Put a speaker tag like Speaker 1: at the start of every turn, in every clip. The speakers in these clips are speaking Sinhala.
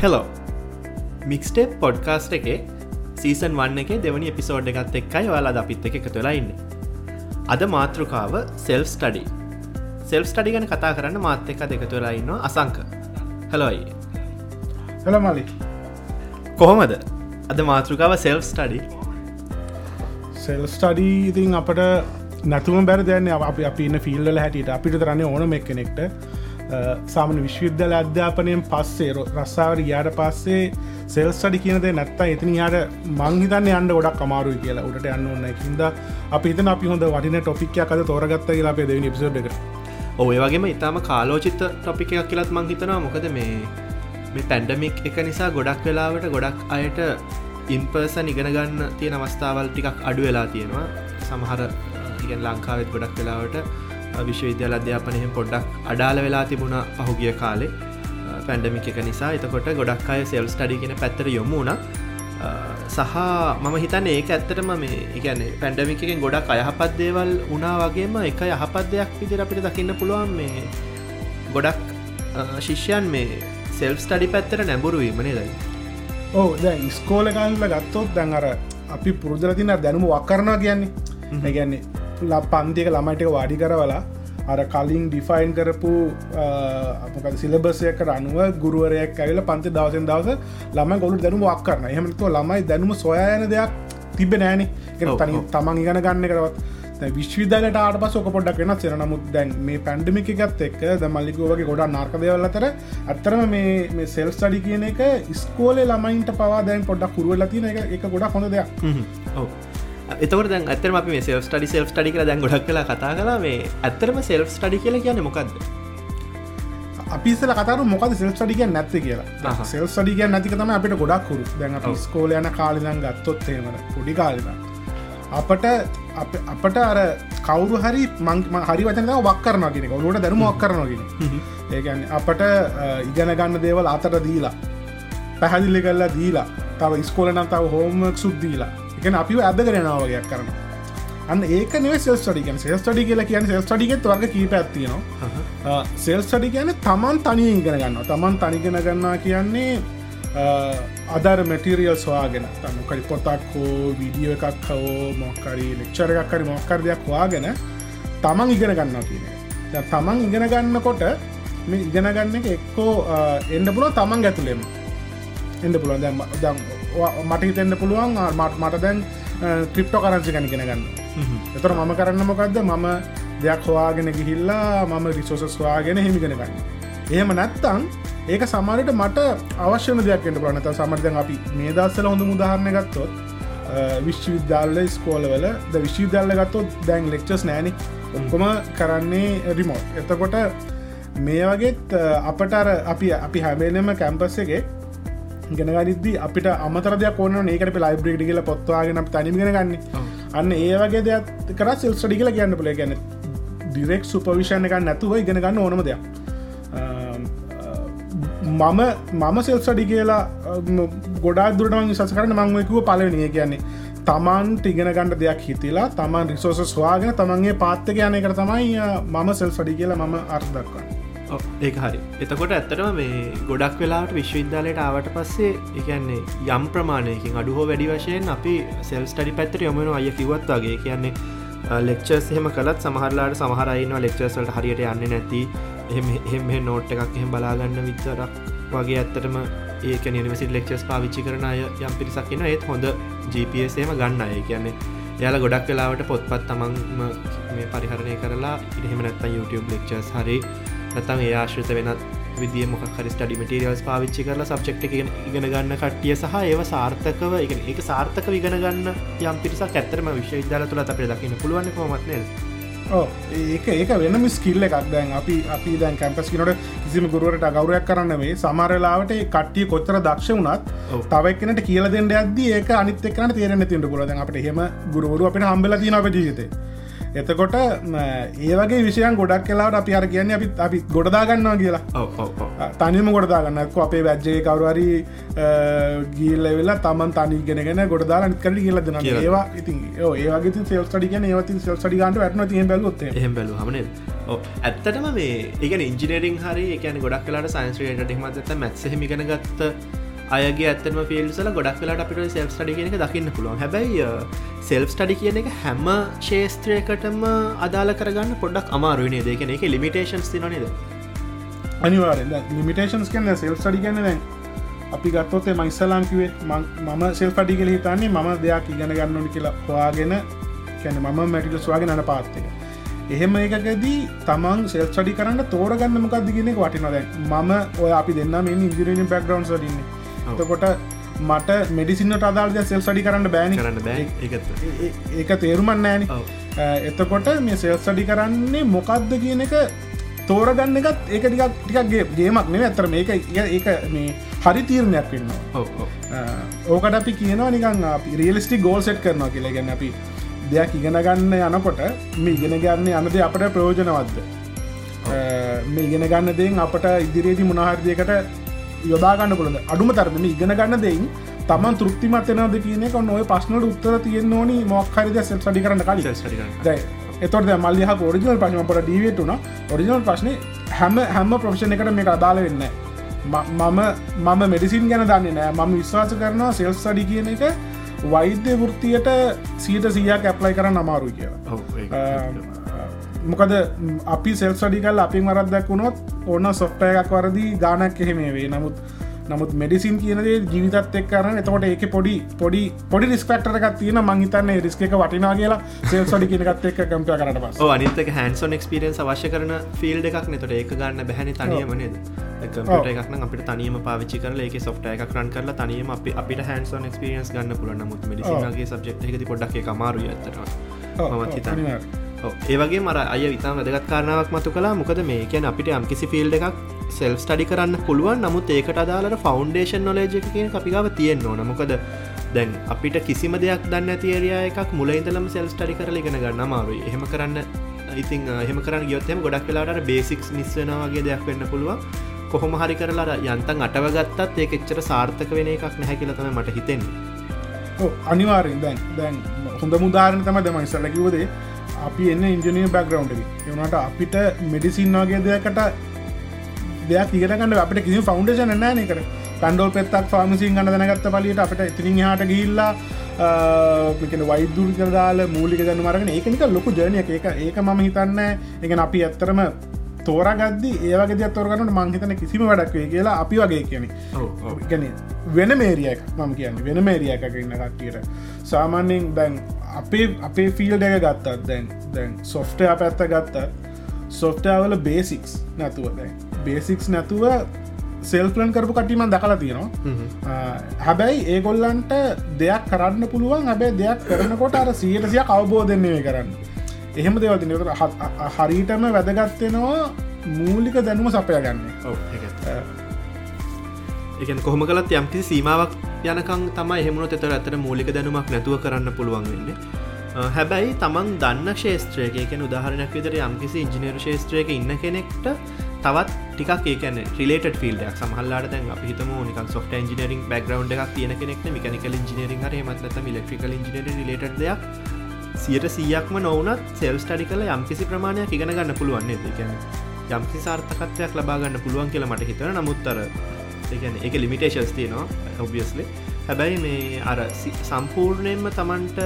Speaker 1: හෙලෝ මික්ස්ටේප් පොඩ්කාස්ට එක සීසන් වන්න එක දෙවනි එපිසෝඩ් එකත් එක්කයි වාලා අපිත් එක තුලා ඉන්න. අද මාතෘකාව සෙල් ස්ටඩි සෙල් ස්ටඩි ගැන කතා කරන්න මාත්‍ය එක දෙක තුලා ඉන්න අසංක. හලෝයි
Speaker 2: හල මලි.
Speaker 1: කොහොමද? අද මාතෘකාව සෙල් ස්ටඩි
Speaker 2: සෙල් ස්ටඩී ඉතින් අපට නැතුම බැර දැන්න අප අප ඉන්න ෆිල්ල හැටියට. අපිට තරන්නේ ඕන මෙක් කෙනෙක්ට සාමන විශ්විද්‍යල අධ්‍යාපනයෙන් පස්සේ රස්සාාවට ගයාට පස්සේ සෙල්ස්ටඩි කියනද නැත්තා එතින යාට මංහිතන්න අන්න ගොඩක් අමාරුයි කියලා. උට යන්න ඕන්න හිද අපි හිතන අපි හොඳ වටින ටොපික්යක් අද තෝරගත්ත කියලා අපේ දෙවනි පිසෝඩ් එක.
Speaker 1: ඔය වගේම ඉතාම කාලෝචිත ටොපික එකක් කියලත් මංහිතනවා මොකද මේ මේ පැන්ඩමික් එක නිසා ගොඩක් වෙලාවට ගොඩක් අයට ඉන්පර්සන් ඉගෙන ගන්න තියෙන අවස්ථාවල් ටිකක් අඩු වෙලා තියෙනවා. සමහර ඉගෙන් ලංකාවෙත් ගොඩක් වෙලාවට විශ්වවිද්‍යාල අධ්‍යාපනයම පොඩ්ඩක් අඩාල වෙලා තිබුණ පහුගිය කාලේ. පැන්ඩමික එක නිසා එතකොට ගොඩක් අය සෙල් ස්ටඩි කියෙන පැත්තර යොමුණ සහ මම හිතන්න ඒක ඇත්තටම මේ එකන්නේ පැන්ඩමිකෙන් ගොඩක් අයහපත් දේවල් උනා වගේම එක යහපත් දෙයක් විදිර අපිට දකින්න පුළුවන් මේ ගොඩක් ශිෂ්‍යයන් මේ සෙල් ස්ටඩි පැත්තර නැඹුරු වීමනේ දයි
Speaker 2: ඕ දැ ස්කෝල කාල්ල ගත්තොත් දැන් අර අපි පුරුදල තින දැනුම වක්කරනවා කියන්නේ ඇගැන්නේ පන්තික ළමයිට වාඩි කරවලා අර කලින් ඩිෆයින් කරපු අපක සිලබසයක අනුව ගුරුවරයක් ඇවිල පන්ති දවසෙන් දවස ළම ගොලු දැනුම වක් කරන එහමතු ළමයි දැනුම සොයන දෙයක් තිබ නෑන. තනි තමන් ඉගෙන ගන්න කරවත් විශ්විදලට ආට පස ොක පොඩක් වෙන සෙන නමුත් දැන් මේ පැන්ඩමික එකත් එක් ද මල්ලිකුවගේ ගොඩා නාර්කදවල අතර ඇත්තරම මේ සෙල් ස්ටඩි කියන එක ස්කෝල ළමයින්ට පවා දැන් පොඩක් පුරුවල තින එක ගොඩක් හොඳ දෙයක්
Speaker 1: එතකට දැන් ඇතරම අපි මේ සෙල් ටඩි සෙල් ටඩි කර දැන් ගොඩක් කලා කතා කලා මේ ඇත්තරම සෙල් ටඩි කියල කියන මොකක්ද
Speaker 2: අපිසල කතර මොකද සෙල් ටඩික නැත්ත කියලා. සෙල් ටඩික නැතික තම අපිට ගොඩක් කරු දැන් ස්කෝල යන කාලිදන් ගත්තොත් ඒමන පොඩි කාලිද අපට අපට අර කවුරු හරි මං හරි වචන වක් කරනගෙන ඔලුට දැරුම වක් කරනගෙන ඒකන් අපට ඉගෙන ගන්න දේවල් අතට දීලා පැහැදිලි කල්ලා දීලා තව ස්කෝල නම් තව හෝමක් සුද්දීලා එක අපි ඇද කරනාවගයක් කරන අන්න ඒක සෙල් ටඩිකන් සෙල් ටඩි කියල කියන සෙල් ටඩිගෙත් වර්ග කීප ඇත්තිනවා සෙල් ටඩි කියන තමන් තනී ඉගෙන ගන්න තමන් තනිගෙන ගන්නා කියන්නේ අදර මැටිරියල් ස්වාගෙන තමුකරි පොතක් හෝ විඩියෝ එකක් හෝ මොක්කරි ලෙක්චර එකක් කරි මොක්කර දෙයක් හවාගෙන තමන් ඉගෙන ගන්නවා කියන තමන් ඉගෙන ගන්නකොට මේ ඉගෙන ගන්න එක එක්කෝ එන්න පුලුව තමන් ඇතුළෙම. එන්න පුළුවන්. දැම් දම් මට හිතෙන්න්න පුළුවන් මට මට දැන් ක්‍රිප්ටෝ කරන්සි කැනිගෙන ගන්න. එතර මම කරන්න මොකක්ද මම දෙයක් හවාගෙන ගිහිල්ලා මම රිසෝසස් වාගෙන හිමිගෙන ගන්න. එහෙම නැත්තං ඒක සමරට මට අවශ්‍යන දෙයක්ට ප්‍රනත සමර්ධන් අපි මේ දස්සල හොඳ මුදාහරණ ගත්තොත් විශ්වවිද්‍යාල ස්කෝලවල ද විශ්වවිද්‍යාල ගත්තොත් දැන් ලෙක්චස් නෑන ඔක්කොම කරන්නේ රිමෝට් එතකොට මේ වගේත් අපට අපි අපි හැබේනම කැම්පස් එකේ ගෙනගනිද්දී අපිට අමතරදයක් ඕන ඒකට ලයිබ්‍රේඩි කියල පොත්වාගෙන තනිගෙන ගන්න. අන්න ඒ වගේ දෙයක් කර සෙල්ස්ටඩි කියල කියන්න පුල ගැන ඩිරෙක් සුපවිෂණ එක නැතුව ඉගෙන ගන්න ඕනම දෙයක්. මම මම සෙල්සඩි කියලා ගොඩා දුරටම සස කරන මංවකුව පලවනිය කියන්නේ තමන් ටිගෙන ගණඩ දෙයක් හිතිලා තමන් රිසෝස ස්වාගෙන තමන්ගේ පාත්තක යනය කර තමයි මම සෙල් සඩි කියලා මම අර්ථදක්වන්න
Speaker 1: ඒ හරි. එතකොට ඇත්තටම මේ ගොඩක් වෙලාට විශ්වවිද්‍යාලයට ආවට පස්සේ එකන්නේ යම් ප්‍රමාණයකින් අඩුහෝ වැඩි වශයෙන් අපි සෙල් ස්ටඩි පැත්තර යොමෙන අය කිවත් වගේ. කියන්නේ ලෙක්චර්ස් එහෙම කලත් සමහරලාට සමහරයින්න ලෙක්චර්සල්ට හරියට යන්න නැති. එහෙම නෝට් එකක් එහෙම බලාගන්න විතරක් වගේ ඇත්තටම ඒක නිවසි ලෙක්චස් පාවිච්චි කරන අය යම් පිරිසක්න්න ඒත් හොඳ GPSේම ගන්න අය. කියන්නේ යාල ගොඩක් වෙලාවට පොත්පත් තමන් මේ පරිහරණය කරලා ඉහෙම නැත්ත YouTube ලෙක්චර්ස් හරි නැතම් ඒ ආශ්‍රත වෙනත් විදිිය මොක් හරි ටඩි මටරියල්ස් පාවිච්චි කරලා සබ්ෙක්් එක ඉගෙන ගන්න කට්ටිය සහ ඒව සාර්ථකව එක සාර්ථක විගෙන ගන්න යම් පිරිසක් ඇත්තරම විශ්වවිද්‍යාල තුළ අපේ දකින්න පුළුවන් කොමත්න
Speaker 2: ඒක ඒක වෙනම ස්කිල්ල එකක්. දැන් අපි අපි දැන් කැම්පස් කිනට කිසිම ගුරුවරට ගෞරයක් කරන්න මේ සමරලාවට කට්ටිය කොච්චර දක්ෂ වුණත් තවක්නට කියල දෙන්න අද ඒක අනිතකන තේරෙන තිට පුලද අපට හෙම ගුරුවරු අපට හම්බල තින අප ජීවිතේ එතකොට ඒ වගේ විෂයන් ගොඩක් කලාට අපි අර කියන්නේ අපි අපි ගොඩදාගන්නවා කියලා. තනිම ගොඩදාගන්නක් අපේ වැජ්ජය කවරුවරි ගීල්ල වෙලා තමන් තනි ගෙනගෙන ගොඩදාලා නිකරලි කියල. දෙන ඒවා ඉතින් ඒවගේ සෙල් ටඩි කියන ඒවති සෙල් ටඩි ගන්ට වැටන තිය බැලොත්
Speaker 1: බැලු හමන ඇත්තටම මේ එක ඉංජිනරින් හරි එකන ගොඩක් කලාට සයින්ස්්‍රේට මත මැත්සහමිගෙන ගත්ත අයගේ ඇත්තම ෆිල්සල ගොඩක් කලාට අපිට සෙල් ටඩි කියනක දකින්න පුළුවන්. හැබැයි සෙල් ටඩි කියන එක හැම ශේස්ත්‍රයකටම අදාල කරගන්න පොඩක් අමාරුවනේ දෙකන එක ලිමිටේෂන්ස් තිනනේද
Speaker 2: අනිවාරෙන් ලිමිටේෂන්ස් කන්න සෙල් ටඩි කියන්න දැන් අපි ගත්තොත්තේ මයිස්සලාම්කිවේ මම සෙල් පඩි කල හිතන්නේ මම දෙයක් ඉගෙන ගන්නනි කියලා හවාගෙන කැන මම මැටික ස්වාගෙන අන පාත්තක එහෙම එකකදී තමන් සෙල් ටඩි කරන්න තෝරගන්න මොකක්ද කියනෙ වටිනොද මම ඔය අපි දෙන්න මේ ඉදිරෙන බැක්ග්‍රවන්් ඩින්නේ එතකොට මට මෙඩිසින්නට අදාල්ද සෙල් සඩි කරන්න බෑනි.
Speaker 1: කරන්න බෑ.
Speaker 2: ඒක තේරුමන්න ෑන එතකොට මේ සෙල් සඩි කරන්නේ මොකක්ද කියන එක තෝරගන්න එකත් ඒක ටිකක් ටිකක්ගේ ගේමක් නෙව ඇතර මේක ඒක මේ හරි තීරණයක් වෙන්න ඕකට අපි කියනවා නිකන් අපි රියලිස්ටි ගෝල් සෙට් කරනවා කියලා. ගැන්න අපි දෙයක් ඉගෙන ගන්න යනකොට මේ ඉගෙන ගන්න යනද අපට ප්‍රයෝජනවත්ද? මේ ඉගෙන ගන්න දෙෙන් අපට ඉදිරියේදී මුණහරදියකට යොදාගන්න කොළද අඩුම තරම ඉගෙන ගන්න දෙයින් තමන් තෘප්තිමත් එනද කියනෙක නොය පස්නට උත්තර තියෙන් ඕනි. මොක්හරිද සෙල් සඩි කරන්න කලින්. එතොට මල්ලිහ ෝරිජනල් පශමපට ඩීවටුන ඔරිජනල් ප්‍රශ්න හැම හැම ප්‍රශ්න එකට මේ අදාල වෙන්න මම මම මෙඩිසින් ගැන දන්නේ නෑ මම විශ්වාස කරනවා සෙල් සඩි කියන එක වෛද්‍ය වෘත්තියට සීට සියක් ඇප්ලයි කරන්න අමාරු කියලා මොකද අපි සෙල් සඩිකල් අපි මරත්දක් වුණොත් ඔන්න සොෆ්ටය එකක් වරදි ගානක් එහෙමේ වේ නමුත් නමුත් මෙඩිසින් කියනදේ ජීවිතත් එක් කරන එතකොට ඒක පොඩි පොඩි පොඩි රිස්පෙක්ටරක් තියන මංහිතන්න රිස්ක එක වටිනා කියලා සෙල් සඩි කියනකත් එක් කම්ප කරට පස්
Speaker 1: අනිතක හැන්සොන් එක්ස්පිරෙන්ස් අවශ්‍ය කරන ෆිල් එකක් නතට ඒක ගන්න බැහැනි තනියමනද කම්පට එකක්න අපිට තනියම පාවිච්චි කරල ඒක සොෆ්ට එකක් රන් කරලා තනියම අපි අපිට හැන්සොන් එක්ස්පිරියන්ස් ගන්න පුලන්න මුත් මඩිසිගේ සබ්ෙක්් එකති පොඩක් එක මාරු ඇතර මත් හිතන්න ඒවගේ මර අය විතා වැදගත් කාරණාවක් මතු කලා මොකද මේ කියැන අපිට යම්කිසි ෆිල්ඩ එකක් සෙල් ස්ටඩි කරන්න පුළුවන්. නමුත් ඒකට අදාලට ෆෞන්ඩේෂන් නොලේජ කියන අපිකාව තියෙන් ඕන. මොකද දැන් අපිට කිසිම දෙයක් දන්න තේරයා එකක් මුලයින්දලම සෙල් ස්ටඩි කරල ගෙන ගන්න මාරුයි එහෙම කරන්න ඉතින් එහෙම කරන්න ගයොත්තම ගොඩක් වෙලාට බේසික්ස් මිස්වනවාගේ දෙයක් වෙන්න පුළුවන්. කොහොම හරි කරලා යන්තන් අටවගත්තත් ඒකෙච්චර සාර්ථක වෙන එකක් නැහැ කියලතම මට හිතෙන්නේ.
Speaker 2: අනිවාරෙන් දැන් දැන් හොඳ මුදාරණ තම දම ඉස්සලකිවදේ අපි එන්න ඉන්ජනීය බැක්ග්‍රවන්් එවනට අපිට මෙඩිසින් වගේ දෙයකට දෙයක් ඉගරගන්න අපට කිසි ෆෞන්ඩේෂන නෑන එකට කන්ඩෝල් පෙත්තක් ෆාමසින් ගන්න දැනගත්ත පලියට අපට ඉතිරින් හට ගිල්ලා වයිදුර කරදාල මූලික දන්න මරගෙන ඒකනික ලොකු ජනය එක ඒක මම හිතන්න එක අපි ඇත්තරම තෝරගද ඒවගේ තොරගන්නට මංහිතන කිසිම වැඩක් වේ කියලා අපි වගේ කියන ගැන වෙන මේරියක් මම කියන්න. වෙන මේරිය එකක ඉන්න කට්ටියට. සාමාන්‍යෙන් දැන් අපේ අපේ ෆිල් එක ගත්තත් දැන් දැන් සොෆ්ටය පැත්ත ගත්තත් සොෆ්ටවල බේසික්ස් නැතුව දැන් බේසික්ස් නැතුව සෙල්පලන් කරපු කටිම දකලා තියෙනවා. හැබැයි ඒගොල්ලන්ට දෙයක් කරන්න පුළුවන්. හැබැයි දෙයක් කරනකොට අර සියටසිය අවබෝධන්නේ කරන්න. එහෙම දෙවති හරිටම වැදගත්වෙනවා මූලික දැනුම සපය ගන්න
Speaker 1: එක කොහොම කලත් යම්කි සීමාවක් යනකං තමයි එහෙමුණු තෙතර ඇතර මූලික දැනුමක් නැතුව කරන්න පුළුවන් වෙන්නේ. හැබැයි තමන් දන්න ශේත්‍රයක උදාහරණයක් විතර යම්කිසි ඉංජිනේරු ශේත්‍රයක ඉන්න කෙනෙක්ට තවත් ටිකක් ඒකන රිලේට ෆිල්ඩක් සහල්ලාට දැන් අපිතම නික සොට ඉජිනරින් බැග්‍රවන්් එකක් තියෙන කෙනෙක් මිකනිකල් ඉජිනරින් හර මත්ලත මිලෙක්ට්‍රිකල් ඉජිනර රිලට දෙයක්. සියට සීයක්ම නොවනත් සෙල් ස්ටඩි කල යම්කිසි ප්‍රමාණයක් ඉගෙන ගන්න පුළුවන්න්නේ දෙකැන යම්කි සාර්ථකත්වයක් ලබාගන්න පුළුවන් කියලා මට හිතන නමුත්තර එකන එක ලිමිටේශස් තියනවා ඔබියස්ලි හැබැයි මේ අර සම්පූර්ණයෙන්ම තමන්ට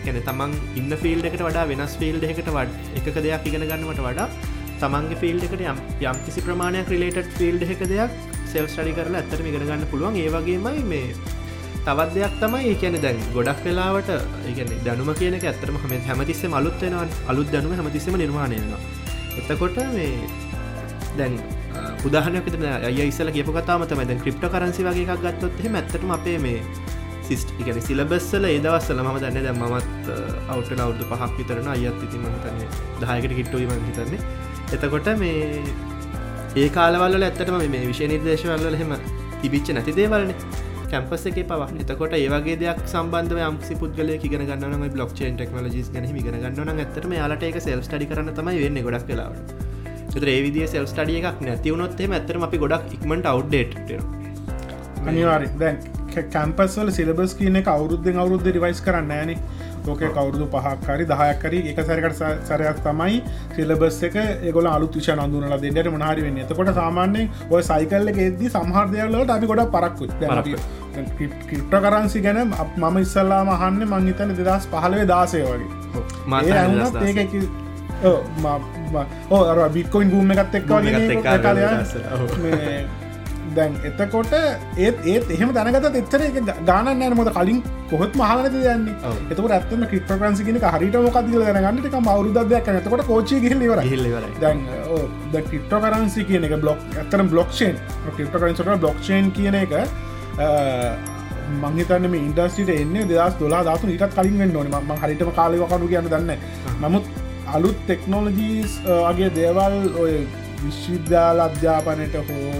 Speaker 1: කැන තමන් ඉන්න ෆිල්ඩ එකට වඩා වෙනස් ෆිල්ඩ එකට වඩ එක දෙයක් ඉගෙන ගන්නවට වඩා තමන්ගේ ෆිල්ඩ එකට යම් යම් කිසි ප්‍රමාණයක් රිලේටඩ් ෆිල්ඩ් එක දෙයක් සෙල් ස්ටඩි කරලා ඇත්තර ඉගෙන ගන්න පුළුවන්. ඒවගේමයි මේ තවත් දෙයක් තමයි ඒකන දැන් ගොඩක් වෙලාවට ඒගන දැනුම කියන ඇතරම හම හැමතිස්සේ අලුත්වෙනවා අලුත් දැනුම හැමතිස්සම නිර්මාණයනවා එතකොට මේ දැන් උදාහනක අය ඉස්සල කියප කතාමතම දැන් ක්‍රිප්ට කරන්සි වගේ එකක් ගත්තොත් ඇත්තටම අපේ මේ සිස්ට ඉගන සිලබස්සල ඒදවස්සල ම දන්න දැ මත් අවුට අවුදු පහක් විතරන අයත් ඉති මතන්නේ දායකට කිට්ටුවීම හිතන්නේ. එතකොට මේ ඒ කාලවල්ල ඇත්තටම මේ විශෂ නිර්දේශවල්ල හෙම තිබිච්ච නැති දේවල්න්නේ කැම්පස එක පව. එතකොට ඒවගේ දෙයක් සම්බන්ධ යම්සි පුද්ගල කිගෙන ගන්න බ්ලොක් චේන් ටෙක්නලජිස් ගැන ගන ගන්න ඇතරම යාලට එක සෙල් ටි කරන තමයි වෙන්න ගොඩක් කලාවට ඒවිදි සෙල් ටඩිය එකක් නැතිවුණොත්තේ ඇතරම අපි ගොඩක් ඉක්මට අව්ඩේට්
Speaker 2: අනිවාරි දැන් කැම්පස්වල සිලබස් කියන එක අවුරුද්ධෙන් අවුරුද්ධ රිවයිස් කරන්න ෑනේ ලෝක කවරුදු පහක්කාරි දහයක්කරි එක සැරකට සරයක් තමයි සිලබස් එක ඒගොල අලු තුෂ නඳුනල දෙන්නට මනහරි වෙන්න. එතකොට සාමාන්‍යයෙන් ඔය සයිකල්ල එකෙදී සමහර්දයල්ලට අපි ගොඩ පරක්කු කිට්ට කරන්සි ගැන මම ඉස්සල්ලා මහන්න මංහිතන දෙදස් පහලවේ දාසය වගේ. ඒක අර බික්කොයින් ගූම එකත් එක්වා දැන් එතකොට ඒත් ඒත් එහෙම දැනගත එච්චර එක ගානන්න මොද කලින් කොහොත් මහලද දන්න එතක ඇත්තම කිට ප්‍රන්සිගෙන හරිට මොකක්දිල දැනගන්නට එක අවරුදයක් නතකොට කෝචි ගහිල්ලිවර දැන් ද කිට්ට කරන්සි කියන එක බ්ලොක් ඇතරම් බ්ලොක්ෂන් කිට්ට කරන්සට බ්ලොක්ෂන් කියන එක මංහිතන්න මේ ඉන්ඩස්ටිට එන්නේ දෙදස් දොලා ධාතු ඉටත් කලින් නොන ම හරිටම කාලවකරු කියන්න දන්න නමුත් අලුත් ටෙක්නෝලජීස් වගේ දේවල් ඔය විශ්විද්‍යාල අධ්‍යාපනයට හෝ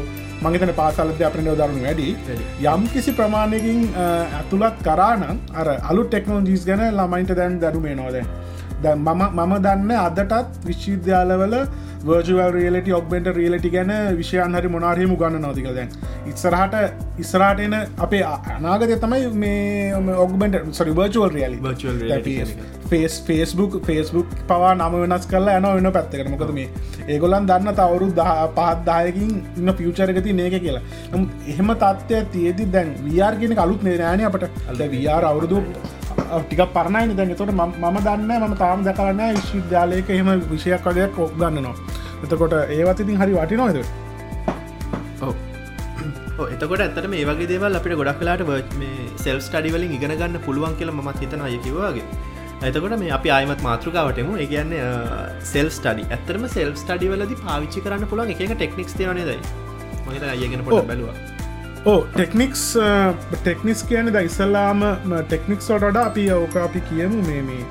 Speaker 2: මගතන පාසල අපන දරුණු වැඩි. යම් කිසි ප්‍රමාණයකින් ඇතුළත් කරානම් අර අලු ටෙක්නෝජීස් ගැන ළමයින්ට දැන් දරුමේ නොද මම මම දන්න අදටත් විශ්විද්‍යාලවල වර්ජුවල් රියලට ඔක්බෙන්ට රියලටි ගැන විෂයන් හරි මොනාරයම ගන්න නොතික දැන්. ඉස්සරහට ඉස්සරාටන අපේ අනාගත තමයි මේ ඔක්බෙන්ට සරි virtual really face Facebook Facebook පවා නම වෙනස් කරලා යන වෙන පැත්තකට. මොකද මේ ඒගොලන් දන්න තවරු දහ පහත්දායකින් ඉන්න පියචරගති නේක කියලා. එහෙම තත්ත්වය තියේදි දැන් ව්‍යාර්ගෙන අලුත් නේරෑන අපට. අද ව්‍යාර අවුරුදු ටික පරණයි දැන් තොට මම දන්න ම තාම දකරන්න විශ්විද්‍යාලයක එහෙම විෂයක් වගේයක් කොක් ගන්නවා එතකොට ඒවතිතින් හරි වටි නොයද
Speaker 1: එතකොට ඇතට මේ වගේ දේවල් අපිට ගොඩක් කලාට සෙල් ස්ටඩිවලින් ඉගෙන ගන්න පුළුවන් කියල මත් හිතන අයකිවගේ එතකොට මේ අපි ආයමත් මාතෘකාවටම ඒගන්න සෙල් ස්ටඩි ඇතරම සෙල් ස්ටඩිවලද පාවිච්චි කරන්න පුළුවන් එක ටෙක්නික්ස් තිවනදයි මහිත අයගෙන පොට බැලවා.
Speaker 2: ඕ ටෙක්නික්ස් ටෙක්නිස් කියන ද ඉස්සල්ලාම ටෙක්නික්ස් ොටඩ අපි ඕක අපි කියමු මේ මේ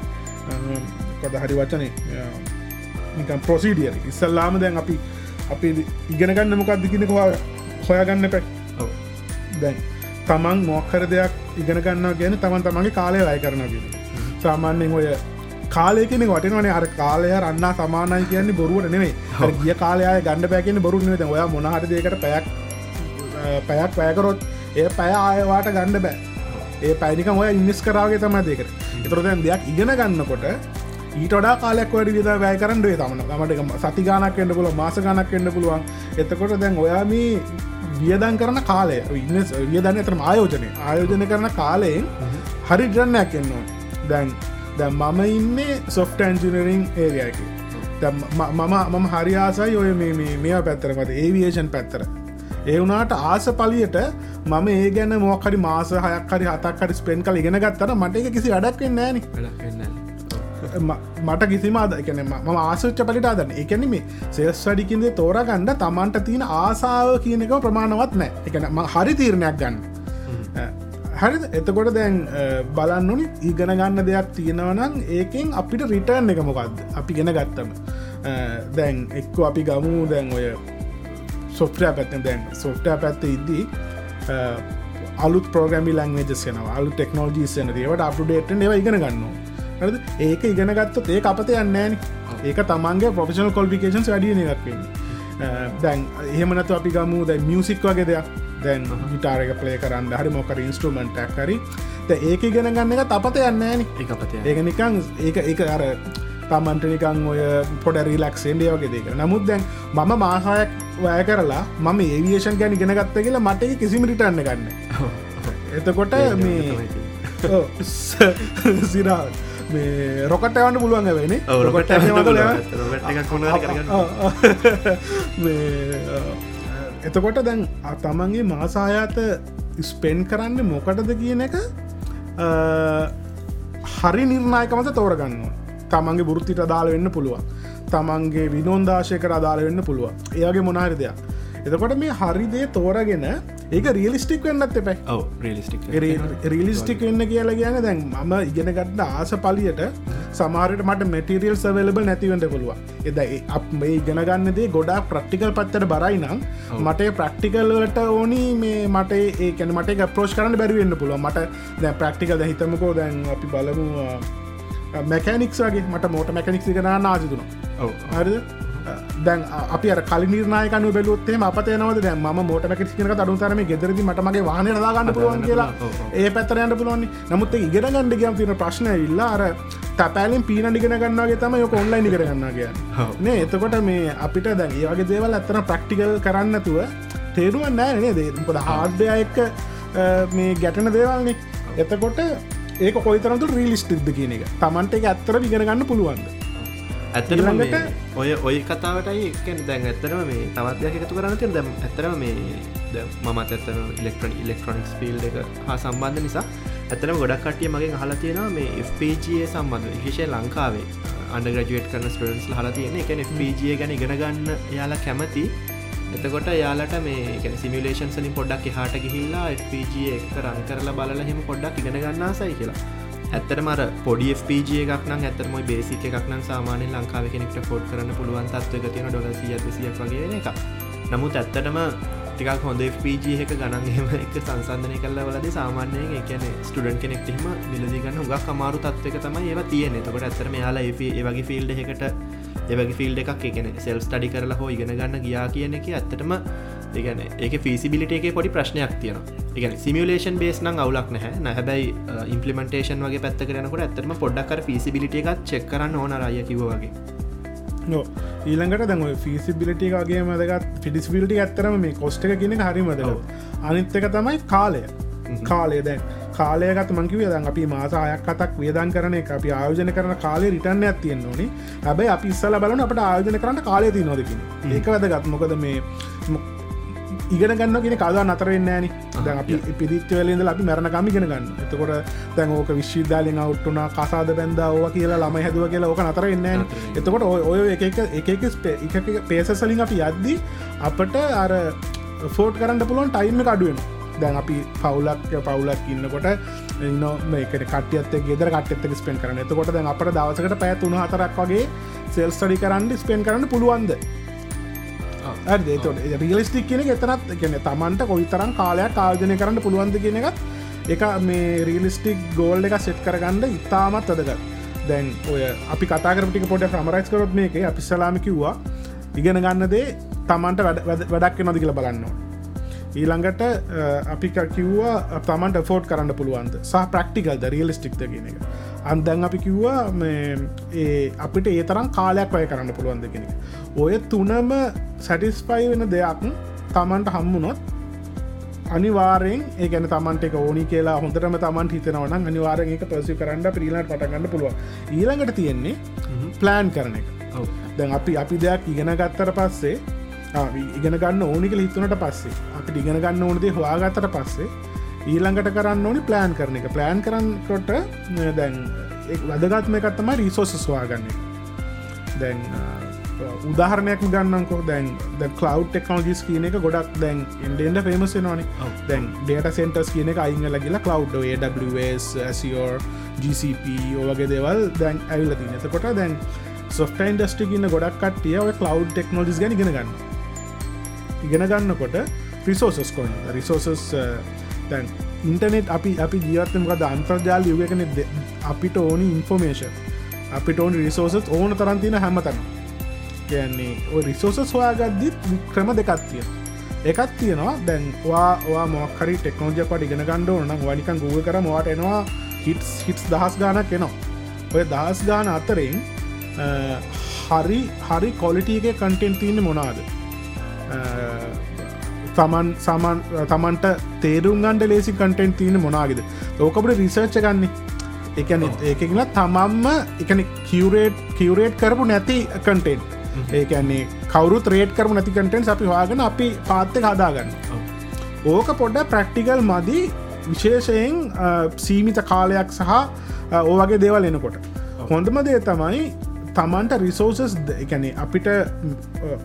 Speaker 2: කොද හරි වචනේ නිකම් ප්‍රොසිඩියර් ඉස්සල්ලාම දැන් අපි අපි ඉගෙනගන්න මොකක්ද කියනකවා හොයාගන්න පැ දැන් තමන් මොක්කර දෙයක් ඉගෙන ගන්න ගැන තමන් තමන්ගේ කාලය අය කරන ගෙන සාමාන්‍යෙන් ඔය කාලයකෙන වටනවනේ. අර කාලය රන්න සමානයි කියන්නේ බොරුවට නෙවේ ගිය කාලය ගණඩ පැකෙන බොරුන්න ඔයා මොනහට දෙකට පැයක් පැයක් පැයකරොත් ඒ පැය ආයවාට ගණඩ බෑ. ඒ පැනික ඔය ඉනිස් කරාගේ තම දෙකට එතරදැන් දෙයක් ඉගෙන ගන්නකොට ඊට ඩා කාලයක් වැඩි විද වැය කරන්ඩේ තමන. මට සති ගානක් එන්න පුල මාස ගනක් එන්න පුළුවන්. එතකොට දැන් ඔයා මේ වියදන් කරන කාලය ඉන්න වියදන්න එතරම ආයෝජනය. ආයෝජන කරන කාලයෙන් හරි ජරණයක් එන්නවා දැන් දැන් මම ඉන්නේ සොෆ්ට ඇන්ජිනරිං ඒරයක මම මම හරියාසයි ඔය මේ මේ පැත්තරමට ඒවියේෂන් පැත්තර ඒ වුනාට ආස පලියට මම ඒ ගැන මොකරි මාස හයක් හරි හතක් හරි ස්පෙන් කල ඉගෙන ගත්තර මට එක කිසි වැඩක් නෑන මට කිසිම අද එකන ම ආසච්ච පලිට අදන්න එකන මේ සෙස් වඩිකින්දේ තෝරගන්න තමන්ට තියෙන ආසාාව කියනක ප්‍රමාණවත් නෑ එකන හරි තීරණයක් ගන්න හරි එතකොට දැන් බලන්නුනි ඉගෙන ගන්න දෙයක් තියෙනවනම් ඒකෙන් අපිට රිටර්න් එක මොකක්ද අපි ගෙන ගත්තම. දැන් එක්ක අපි ගමු දැන් ඔය සොෆ්ටය පැත්තෙන් දැන් සොෆ්ටය පැත්ත ඉද්දී අලුත් ප්‍රෝගමි ලංවේජස් යන අලු ටෙක්නෝජී යන ඒවට අපටේට ඒව ඉගෙන ගන්නවා හරද? ඒක ඉගෙන ගත්තොත් ඒ අපත යන්නෑන ඒක තමන්ගේ පොෆෙෂනල් කොල්පිකේෂන්ස් වැඩිය එකක්වෙන්න දැන් එහෙමනතු අපි ගමු. දැ මියසික් වගේ දෙයක්. දැන් විටාරක පලේ කරන්න. හරි මොකර ඉන්ස්ට්‍රමන්ටක් හරි. ඒක ඉගෙන ගන්න එක තපත යන්නෑන
Speaker 1: එකපත
Speaker 2: ඒක නිකං ඒක ඒක අර තමන්ට නිකං ඔය පොඩ රිලක්ෂේන්ඩේ වගේ දෙක නමුත් දැන් මම මාසායක් වැය කරලා මම ඒවියේෂන් ගැන ඉගෙන ගත්ත කියලා මට කිසිම රිටන්න ගන්න එතකොට මේ සිරාවට රොකට යවන්න පුළුවන් වෙන රොකට එතකොට දැන් තමන්ගේ මාසායාත ස්පෙන් කරන්න මොකටද කියන එක හරි නිර්ණයකමත තෝරගන්න තමන්ගේ බුෘත්තිට අදාල වෙන්න පුළුවන්. තමන්ගේ විනෝන්දාශයකට අදාල වෙන්න පුළුවන්. ඒගේ මොනාරි දෙයක් එතකොට මේ හරිදේ තෝරගෙන ඒක රියලිස්ටික් වෙන්නත් එපයි.
Speaker 1: රියලිස්ටික්
Speaker 2: රිලිස්ටික් වෙන්න. කියලා කියන දැන් මම ඉගෙනගත්ට ආස පලියට සමාරයට මට මැටිරියල් සවලබල් නැතිවෙන්ට පුළුව එද මේ ඉගෙනගන්නදේ ගොඩා ප්‍රක්ටිකල් පත්තට බරයි නම් මට ප්‍රක්ටිකල් වලට ඕනි මේ මට ඒකන මට ප්‍රෝෂ් කරන්න බැරිවෙන්න පුළුව මට දැ ප්‍රක්ටිකල් හිතමකෝ දැන් අපි බලමු මැකනික්ගේ මට මෝට මැකනික්සි කන නාජතුන හරිද දැන් අපි කලි නිර්නායකනු බැලුත්තේ අපත නවද දැ ම මෝට කිසික අඩුතරම ගෙදරදි මටමගේ වාහන දාගන්න පුළුවන් කියලා ඒ පැත්තරයන්න පුළුවන් නමුත් ඉගෙන ගණඩ ගම් තින ප්‍රශ්නය ඉල්ලා අර තැපෑලින් පීනඩිගෙන ගන්නගේ තම යොක ඔන්ලයින් කර ගන්නගේ නේ එතකොට මේ අපිට දැන් ඒවගේ දේවල් ඇත්තන ප්‍රක්ටිකල් කරන්නතුව තේරුවන් නෑ නේ දේපොද හාඩ්‍ය එක්ක මේ ගැටන දේවල්න්නේ එතකොට ඒක කොයිතරතු රීලිස්ටික්ද කියන එක. තමන්ට එක ඇත්තර විගෙන ගන්න පුළුවන්ද
Speaker 1: ඇත්තට ඔය ඔය කතාවටයි එක දැන් ඇත්තරම මේ තවත්යක් එකතු කරන්න තිය දැම් ඇතරම මේ මමත් ඇත්තන ඉලෙක්ට්‍රොනි ඉලෙක්ට්‍රොනික්ස් පිල් එක හා සම්බන්ධ නිසා ඇතරම ගොඩක් කටිය මගේ හලා තියෙනවා මේ FPGA සම්බන්ධ විශෂය ලංකාවේ අන්ඩග්‍රජුවට් කරන ස්ටඩන්ස් හලා තියෙන එක FPGA ගැන ඉගෙන ගන්න යාලා කැමති. එතකොට යාලට මේ සිමිලේෂන් සලින් පොඩ්ඩක් හට ගිහිල්ලා FPG එක රන් කරලා බලල හෙම පොඩ්ඩක් ඉගෙන ගන්නාසයි කියලා ඇත්තට මර පොඩි FPG එකක්න ඇතරම බේසික එකක්න සාමානය ලංකාව කෙනෙක්ට ෆෝඩ් කරන්න පුළුවන් තත්වක තියෙන ඩොල සියක් වගේ එක නමුත් ඇත්තටම ටිකක් හොඳ FPG එක ගණන්හෙම එක සංසන්ධනය කල්ල වලද සාමාන්‍යයෙන් එකන ස්ටඩන් කෙනෙක්ටම මිලදිගන්න හුගක් අමාරු තත්වක තමයි ඒව තියෙන තකට ඇතරම යාලා ඒ වගේ ෆිල්ඩ එකට එවගේ ෆිල්ඩ එකක් එකන සෙල් ස්ටඩි කරලා හෝ ඉගෙන ගන්න ගියා කියන එක ඇත්තටම ඒගැන ඒක ෆිසිබිලිට එක පොඩි ප්‍රශ්නයක් තියෙන එක සිමියලේෂන් බේස් නම් අවුලක් නැහැ. නැහැබැයි ඉම්පලිමෙන්ටේෂන් වගේ පැත්ත කරනකට ඇත්තම පොඩ්ඩක්කර ෆිසිබිලිට එකක් චෙක් කරන්න ඕන රය කිව වගේ.
Speaker 2: නෝ ඊළඟට දැම ෆිසිබිලිටිගේ මදගත් ෆිඩිස්බිලිටි ඇත්තරම මේ කොස්ට එක කියන හරි මදල අනිත් එක තමයි කාලය. කාලය දැන්. කාලයගත් මංකිව දන් අපි මාසායක් කතක් වියදන් කරන එක. අපි ආයෝජන කරන කාලේ රිටන්න ඇතියෙන් ඕනි. හැබයි අපි ඉස්සල බලන අපට ආයෝජන කරන්න කාලය ති නොදකින ඒක වැදගත්. මොකද මේ ඉගෙන ගන්න ගෙන කදා නතරෙන් ෑන දැන් අපි පිරිත්වලින්ද අපි මැරණකම ඉගෙන ගන්න එතකොට දැන් ඕක විශ්විද්‍යාලෙන් අවුට්ටුන කසාද බැන්දාව කියලා ළම හැදුව කියලා ඕක නතර එන්න එතකොට ඔය එක එක පේසසලින් අපි යද්දී අපට අර ෆෝට් කරන්න පුළුවන් ටයිම අඩුවෙන දැන් අපි පවුලක් පවුලක් ඉන්නකොට ඉන්න මේකට කටියත් ගෙදර කට්ත ස්පෙන් කරන එතකොට දැන් අපට දවසකට පැත් තුන හතරක් වගේ සෙල් ස්ටඩි කරන්න ස්පෙන් කරන්න පුළුවන්ද රියලිස්ටික් කියන එතරත් කියන තමන්ට කොයිතරම් කාලයක් ආයෝජනය කරන්න පුළුවන්ද කියන එකත් එක මේ රීලිස්ටික් ගෝල්ඩ එක සෙට් කරගන්න ඉතාමත් අදගත්. දැන් ඔය අපි කතාකරටික පොට ්‍රමරයිස් කරොත් මේක. අපි සලාමි කිව්වා ඉගෙන ගන්නදේ තමන්ට වැඩක් නොදි කියල බලන්නවා ඊළඟට අපි කිව්වා තමන්ට ෆෝට් කරන්න පුළුවන්ද? සහ ප්‍රක්ටිකල්ද රියලිස්ටික්ද කියන එක. අන්දැන් අපි කිව්වා අපිට ඒ තරම් කාලයක් අය කරන්න පුළුවන්ද කෙනෙක ඔය තුනම සැටිස්පයි වෙන දෙයක් තමන්ට හම්මුණොත් අනිවාරෙන් ඒගැන තමන්ට එක ඕනි කියලා හොඳටම තමන් හිතනවන අනිවාරෙන් එක පසි කරන්න පිරිලට පටගන්න පුළුව ඊළඟට තියෙන්නේ ප්ලෑන් කරන එක. දැන් අපි අපි දෙයක් ඉගෙන ගත්තර පස්සේ ඉගෙන ගන්න ඕනික හිතුනට පස්සේ අපි ඉගෙන ගන්න ඕනදේ හවාගත්තට පස්සේ ඊළඟට කරන්න ඕනි ප්ලෑන් කරන එක. ප්ලෑන් කරන්නකොට දැන් වදගත්ම එකත්තම රිසෝසස් වාගන්න දැන් උදාහරණයක් ගන්නකෝ දැන් ද කලව් ටෙක්නෝජිස් කියන එක ගොඩක් දැන් ඉන්ඩෙන්ඩ පේමස නොන දැන් ඩේට සෙන්ටස් කියන එක අයිංගල කියලා කලව් GCP ඕවගේ දේවල් දැන් ඇවිල තින එතකොට දැන් සොෆ්ට ඉන්ඩස්ටිගන්න ගොඩක් කටිය ඔය කලව් ටෙක්නෝජිස් ගැන ගෙන ගන්න ඉගෙන ගන්නකොට රිසෝසස් කොන් රිසෝසස් තැන් ඉන්ටනෙට් අපි අපි ජීවත්තමකද අන්තර්ජාල යුගකන අපිට ඕනි ඉන්ෆෝමේෂන් අපිට ඕන රිසෝසස් ඕන තරන්තින හැමතන කියන්නේ ඔය රිසෝසස් හොයාගද්දිත් ක්‍රම දෙකත්තිය එකත් තියෙනවා දැන් වා මොක්හරි ටෙක්නෝජය පට ඉගෙන ගණ්ඩ ඕන වනිකන් ගුව කර මවාට එනවා? හිටස් හිටස් දහස් ගානක් එනවා. ඔය දහස් ගාන අතරෙන් හරි හරි කොලිටියගේ කන්ටෙන්ට තියන්න මොනාද තමන් සමන් තමන්ට තේරුම් ගන්ඩ ලේසි කටෙන්ට තියෙන මොනාගෙද? ඕකපට රිසර්ච්ච ගන්නේ එකන ඒකල තමම්ම එකන කිවරේට් කිවරේට් කරපු නැති කටෙන්් ඒකන්නේ කවරු ත්‍රේට් කරම නැති කටෙන්ස් අපි වාගෙන අපි පාත්ත හදාගන්න. ඕක පොඩ්ඩ ප්‍රක්ටිකල් මදි විශේෂයෙන් සීමිත කාලයක් සහ ඕවගේ දේවල් එනකොට. හොඳම දේ තමයි තමන්ට රිසෝසස් එකන අපිට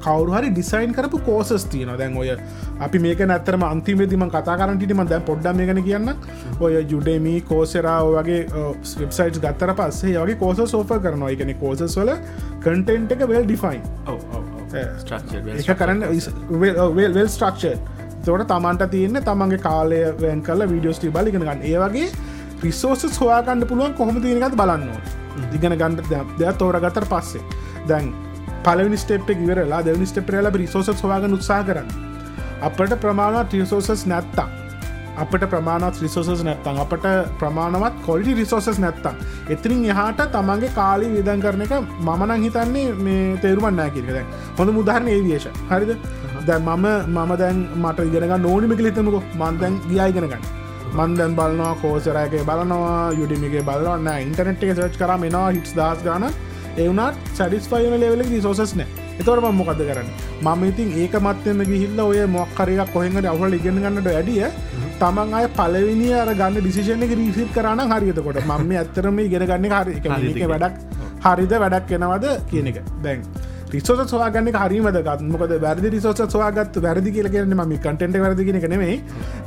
Speaker 2: කවරුහරි ඩිසයින් කරපු කෝසස් තියන දැන් ඔය අපි මේක නැතරම අන්තිමේදම කතා කරටිටම දැන් පොඩ්ඩ මේ ගැන කියන්න ඔය ජුඩේමී කෝසරා වගේ වෙබ්සයිට් ගත්තර පස්සේ වගේ කෝස සෝෆ කරනවා. එකන කෝසස් වල කටෙන්ට් එක වෙල් ඩිෆයින් එක කරන්න වෙල් ස්ට්‍රක්ෂර් තොට තමන්ට තියන්න තමන්ගේ කාලය වැන් කල වීඩියෝස්ටි බලිගෙනගන්න ඒවගේ රිසෝසස් හොයාගන්න පුළුවන් කොහොම තියනකත් බලන්නවා ඉගෙන ගන්න දෙයක් තෝරගතර පස්සේ. දැන් පලවනි ස්ටප් ඉවරලා දෙවනි ස්ටප්රල රිසෝස සවාග උත්සා කරන්න අපට ප්‍රමාණවත් රිසෝසස් නැත්තා අපට ප්‍රමාණත් රිසෝසස් නැත්තං අපට ප්‍රමාණවත් කොල්ටි රිසෝසස් නැත්තං එතිරින් එහාට තමන්ගේ කාලි විදන් කරන එක මමනං හිතන්නේ මේ තේරුමන්නෑ කිරද හොඳ මුදාහරන ඒවිේශ හරිද? දැ මම මම දැන් මට ඉගෙනක නෝනිමික හිතමක. මන්දැන් ගියයිගෙනගන්න මන්දැන් බලනවා කෝසරයක බලනවා යුඩිමිගේ බලන්න ඉන්ටනෙට් එක සච් කර මෙනවා හිටස් දස් ගන. එවනත් සඩිස්පයින ලෙවල රිසෝසස් නෑ. එතවට ම මොකද කරන්න? මම ඉතින් ඒක මත්තම ගිහිල්ල ඔය මොක්කරයක් කොහෙඟට අවහල ඉගෙන ගන්නට ඇඩිය තමන් අය පලවිනි අර ගන්න ඩිසිෂන එක රීසිත් කරන්න හරිතකොට මම ඇත්තරම ඉගෙන ගන්න හරි. එක වැඩක් හරිද වැඩක් කෙනවද කියන එක. බැං රිසෝස සවාගන්න හරිමද ගත්මකද වැරදි රිසෝස සවාගත් වැරදි කියල කරන ම කටෙන්ට වැරදිගෙන නෙමේ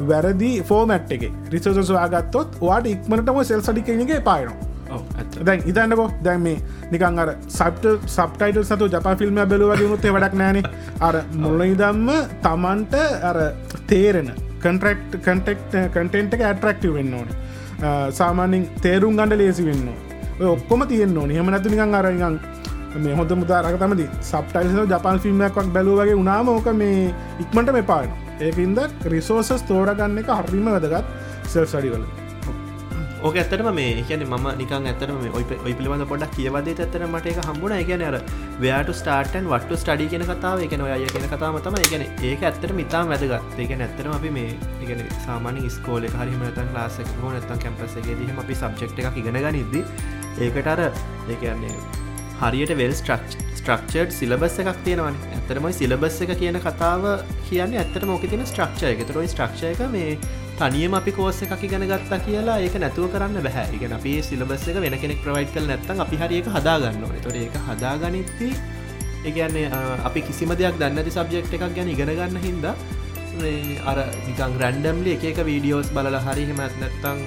Speaker 2: වැරදි ෆෝමැට් එක රිසෝස සවාගත්තොත් වාට ඉක්මටම සෙල් සඩි කෙනගේ පායනවා දැන් ඉතන්නකෝ දැන් මේ නිකන් අර සබ්ට සබ්ටයිට සතු ජපා ෆිල්ම් බැලුවගේ මුත්තේ වැඩක් නෑන අර මුල්ල ඉදම්ම තමන්ට අර තේරෙන කන්ට්‍රක්් කටෙක්් කටෙන්ට එක ඇටරක්ටව වෙන්න ඕන. සාමානින් තේරුම් ගණඩ ලේසි වෙන්න ඔක්කොම තියෙන් ඕන. හෙම නැතු නිකන් අරගන් මේ හොඳ මුදාරක තමදි සබ්ටයිල් ජපන් ෆිල්ම්මක් බැලුවගේ උනාම ඕක මේ ඉක්මට මෙපාන ඒකන්ද රිසෝසස් තෝරගන්න එක හරිම වැදගත් සෙල් සඩිවල
Speaker 1: ඕක ඇත්තටම මේ කියන ම නිකන් ඇතරම ඔයි පිළිබඳ පොඩක් කියවදේ ඇතර මට එක හම්බුණ. එකන අර වයාට ස්ටාර්ටන් වට ස්ටඩි කියෙන කතාව එකන අය කියෙන කතාම තම එකන ඒක ඇත්තර මිතා වැදගත්. ඒක ඇත්තරම අපි මේ ඉගෙන සාමාන ස්කෝල හරිම තන් ලාසක හෝ නැතන් කැම්පසගේ දීම අපි සබ්ෙක්් එක ඉගෙන ගනිද්දි ඒකට අර ඒකන්නේ හරියට වෙල් ස්ට්‍රක්් ස්ට්‍රක්චර්ඩ් සිලබස් එකක් තියෙනවන. ඇතරමයි සිලබස් එක කියන කතාව කියන්න ඇත්තට මොක තින ස්ට්‍රක්ෂය එක. තුරයි ස්ට්‍රක්ෂය එක මේ තනියම අපි කෝස්ස එකක් ඉගෙන ගත්තා කියලා ඒක නැතුව කරන්න බැහැ ඉගෙන අපි සිලබස් එක වෙන කෙනෙක් ප්‍රවයිට් කල නැත්තන් අපි හරික හදාගන්න ඕන. තොර ඒක හදාගනිත්ති ඒගන්නේ අපි කිසිම දෙයක් දන්නති සබ්ජෙක්් එකක් ගැන ඉගෙන ගන්න හින්ද අර නිකං රැන්ඩම්ලි එක වීඩියෝස් බලල හරි හෙමත් නැත්තං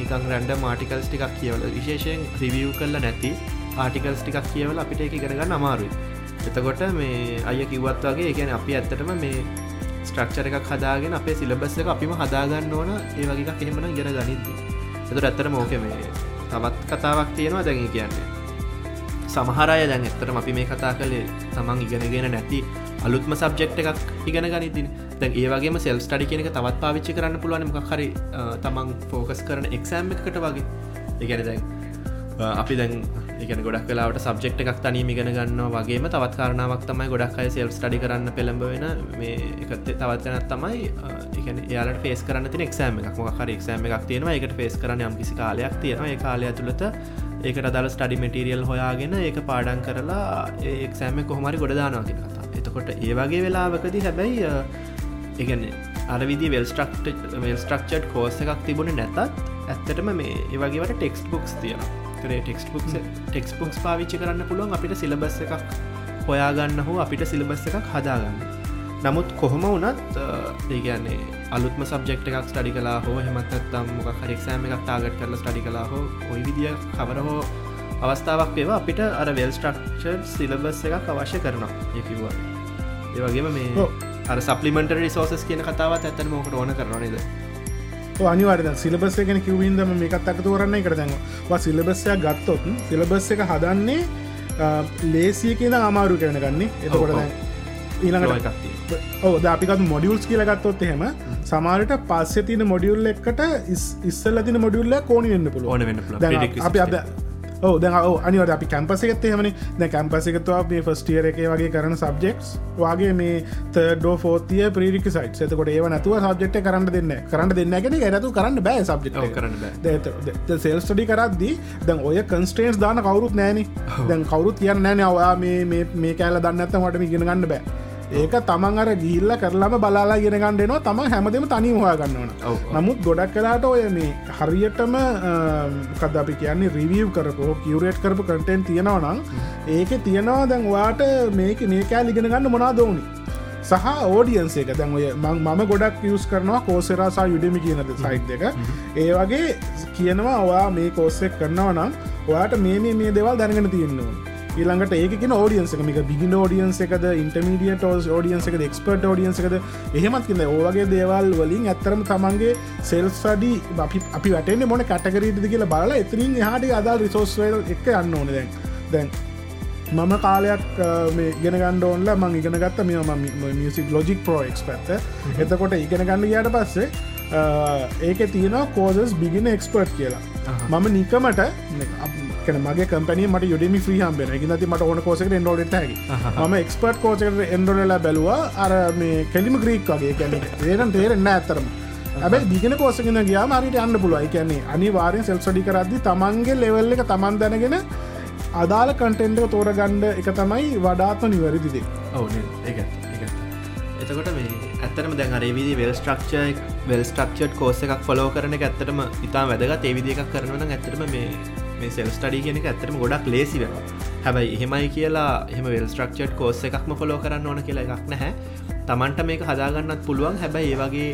Speaker 1: නිකං රැන්ඩ මාටිකල්ස් ටිකක් කියවල විශේෂයෙන් රිවියව් කරල නැති ආටිකල්ස් ටිකක් කියවල අපිට එක ඉගෙනගන්න අමාරුයි. එතකොට මේ අය කිව්වත් වගේ එකන අපි ඇත්තටම මේ ස්ට්‍රක්ෂර එකක් හදාගෙන අපේ සිලබස් එක අපිම හදාගන්න ඕන. ඒ වගේ එහෙමන ගෙන ගනිද්ද. එතුර ඇත්තර මෝක මේ තවත් කතාවක් තියෙනවා දැඟ කියන්නේ. සමහරය දැන් එතරම අපි මේ කතා කළේ තමන් ඉගෙනගෙන නැති අලුත්ම සබ්ජෙක්් එකක් ඉගෙන ගනිතින් දැන් ඒවගේ සෙල් ස්ටඩි කියනක තවත් පාවිච්චි කරන්න පුළුවන් මක් හරි තමන් ෆෝකස් කරන එක්සෑම් එකට වගේ. ඉගැන දැන් අපි දැන් එකන ගොඩක් කලාවට සබ්ෙක්් එකක් තනීම ඉගෙන ගන්න වගේම තවත් කාරණාවක් තමයි ගොඩක් අය සෙල් ස්ටඩි කරන්න පෙළඹ වෙන මේ එකත් තවත්නත් තමයි එකන යාලට ෆේස් කරන්න තින එක්ෂෑම එකක්. මොක හරි එක්ෂෑම එකක් තියෙනවා එකට ෆේස් කරන යම් කිසි කාලයක් තියෙනවා. ඒ කාලය තුළත ඒකට දල ස්ටඩි මටරියල් හොයාගෙන ඒක පාඩන් කරලා ඒක්ෂෑම කොහමරි ගොඩදානවා කියෙන කතා එතකොට ඒ වගේ වෙලාවකදී හැබැයි ඒගන්නේ අරවිදි වෙල් ස්ට්‍රක්ට වෙල් ස්ට්‍රක්චඩ් කෝස එකක් තිබුණ නැතත් ඇත්තටම මේ ඒවගේවට ටෙක්ස්ට බුක්ස් තියෙනවා. කරේ ටෙක්ස් පුක් ටෙක්ස් පුක්ස් පාවිච්චි කරන්න පුළුවන් අපිට සිලබස් එකක් හොයාගන්න හෝ අපිට සිලබස් එකක් හදාගන්න. නමුත් කොහොම වනත් ඒගන්නේ අලුත්ම සබ්ෙක්් එකක් ස්ටඩි කලා හෝ හෙමත්තත්තම් මොක හරික්ෂෑම එකක් තාගට කරල ස්ටඩි කලා හෝ ඔයි විදිිය කවර හෝ අවස්ථාවක් ඒවා අපිට අර වෙල් ස්ට්‍රක්ෂර් සිලබස් එකක් අවශ්‍ය කරනවා යකිවා ඒවගේම මේ අර සපලිමට රිසෝසස් කියන කතාවත් ඇතන මොකට ඕන කරනනේද
Speaker 2: අනිවාරද සිලබස් එකෙන කිවවින්දම මේකත් අකතු කරන්න කරදන්න සිලබස්සයක් ගත්තොත් සිලබස් එක හදන්නේ ලේසිය කියන අමාරු කරන ගන්නේ එතකොට ඊළඟට ඕ අපිකත් මොඩියල්ස් කියලගත්තොත් එහෙම සමාරට පස්ස තින මොඩියුල් එකට ඉස්සල්ල තින මොඩියුල්ල කෝනි වෙන්න පුළුව ඕන වෙන්න අපි අද ඕ දැ අනිවට අපි කැම්පසෙත් එහමනි. දැ කැම්පසකත්වා මේ ෆස්ටියර එක වගේ කරන සබ්ෙක්ස් වගේ මේ තඩෝ ෆෝතිය ප්‍රික සයිට එතකොට ඒව නැතුව සබ්ෙක්ට කරන්න දෙන්න කරන්න දෙන්නගෙන ඇරතු කරන්න බෑ සබ්ෙක් කරන්න සෙල් ස්ටඩි කරද්දී දැන් ඔය කන්ස්ටේන්ස් දාන කවරුත් නෑන දැන් කවරුත් කියන්න නෑන ඔයා මේ කෑල දන්නඇත මටම ඉගෙන ගන්න බෑ ඒක තමන් අර ගිල්ල කරලම බලාලා ගෙනගන්නඩනවා තම හැමදම තනි හවා ගන්නවන නමුත් ගොඩක් කලාට ඔය මේ හරියටම කද අපි කියන්නේ රිවියව් කරපු කිවරේට් කරපු කටෙන් තියෙනවනම් ඒක තියෙනවා දැන් වාට මේක මේකෑ ලිගෙන ගන්න මොනා දෝනි සහ ඕඩියන්සේ එක. දැන් ඔය මම ගොඩක් යස් කරනවා කෝසරසා යුඩමි කියනද සයිට් එක. ඒ වගේ කියනවා ඔයා මේ කෝස්සෙක් කරනවා නම් ඔයාට මේ මේ දේවල් දැනගෙන තියෙන්නවා ඊළඟට ඒකෙන ෝඩියන්ස එක. බිගින් ෝඩියන්ස එකද ඉන්ටමීඩියට ෝඩියන්ස එක එක්ස්පර්ට ෝඩියන්ස එකද? එහෙමත් කියන්න ඕවගේ දේවල් වලින් ඇත්තරම තමන්ගේ සෙල්ස්ටඩි අපි අපි වටේ මොන කටකරීටද කියලා බල එතරින් හට අදල් රිසෝස්වල් එක යන්න ඕන දැන්. දැන් මම කාලයක් ගෙන ගණ්ඩෝන්ල මං ඉගෙන ගත්ත මෙ ම මියසික් ලොජික් පෝක්ස් පැත්ත එතකොට ඉගෙන ගන්න යට පස්සේ ඒක තියෙන කෝසස් බිගෙන එක්ස්පර්ට් කියලා. මම නිකමට මගේ කම්පන මට යුඩමි ්‍රී හම්බෙන එක ති මට ඕන කෝසක එන්ඩෝලට හැකි. ම එක්ස්පර්ට් කෝචක එන්ඩෝලලා බැලවා. අර මේ කෙලිම ග්‍රීක් වගේ. කැන ඒරන් තේරෙන්න ඇතරම ඇබයි දිගෙන කෝසගෙන ගයා මරිට අන්න පුළුවයි කියන්නේ අනිවාරෙන් සෙල්සඩි කරද්දි තමන්ගේ ලෙවල් එක තමන් දැනගෙන අදාළ කටෙන්ටක තෝරගණ්ඩ එක තමයි වඩාත්ම නිවැරදිදේ
Speaker 1: ඔවු ඒ එතකොට මේ ඇත්තරම දැන් අරවිදි වෙල් ස්ට්‍රක්ෂ වෙල් ස්ට්‍රක්ෂට් කෝස එකක් ෆොලෝ කරන එක ඇත්තටම ඉතා වැදගත්. ඒවිදි එකක් කරනවන ඇතරම මේ මේ සෙල් ස්ටඩි කියන එක ඇතරම ගොඩක් ලේසි වෙන හැබයි එහෙමයි කියලා එහම වෙල් ස්ට්‍රක්ෂට් කෝස එකක්ම ෆොලෝ කරන්න ඕන කියලා එකක් නැහැ. තමන්ට මේක හදාගන්නත් පුළුවන්. හැබැයි ඒ වගේ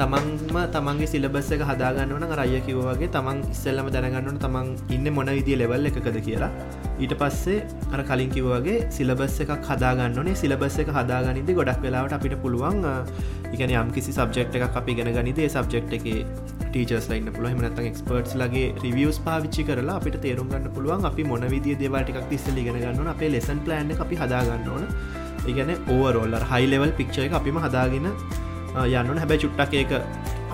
Speaker 1: තමන්ම තමන්ගේ සිලබස්ස එක හදාගන්නවන රය කිව්වගේ තමන් ඉස්සල්ලම දැනගන්නවන තමන් ඉන්න මොන විදිිය ලෙවල් එකකද කියලා. ඊට පස්සේ අර කලින් කිව්වගේ සිලබස් එකක් හදාගන්නනේ සිලබස් එක හදාගනිදි ගොඩක් වෙලාවට අපිට පුළුවන් ඉගන යම් කිසි සබ්ෙක්් එකක් අපි ගෙන ගනිදේ සබ්ෙක්් එක ටීචස් ලයින්න පුළුව මනත එක්ස්පර්ට්ස් ලගේ රිවියස් පාවිච්චි කරලා අපිට තේරුම් ගන්න පුළුවන් අපි මොන විදිිය දෙවාටික් තිස්සල ගෙන ගන්න අපේ ලෙසන් ප්ලෑන් අපි හදාගන්න ඕන. ඉගැන ඕවරෝල්ලර් හයි ලෙවල් පික්ෂය එක අපිම හදාගෙන යන්න හැබැ චුට්ටක් ඒක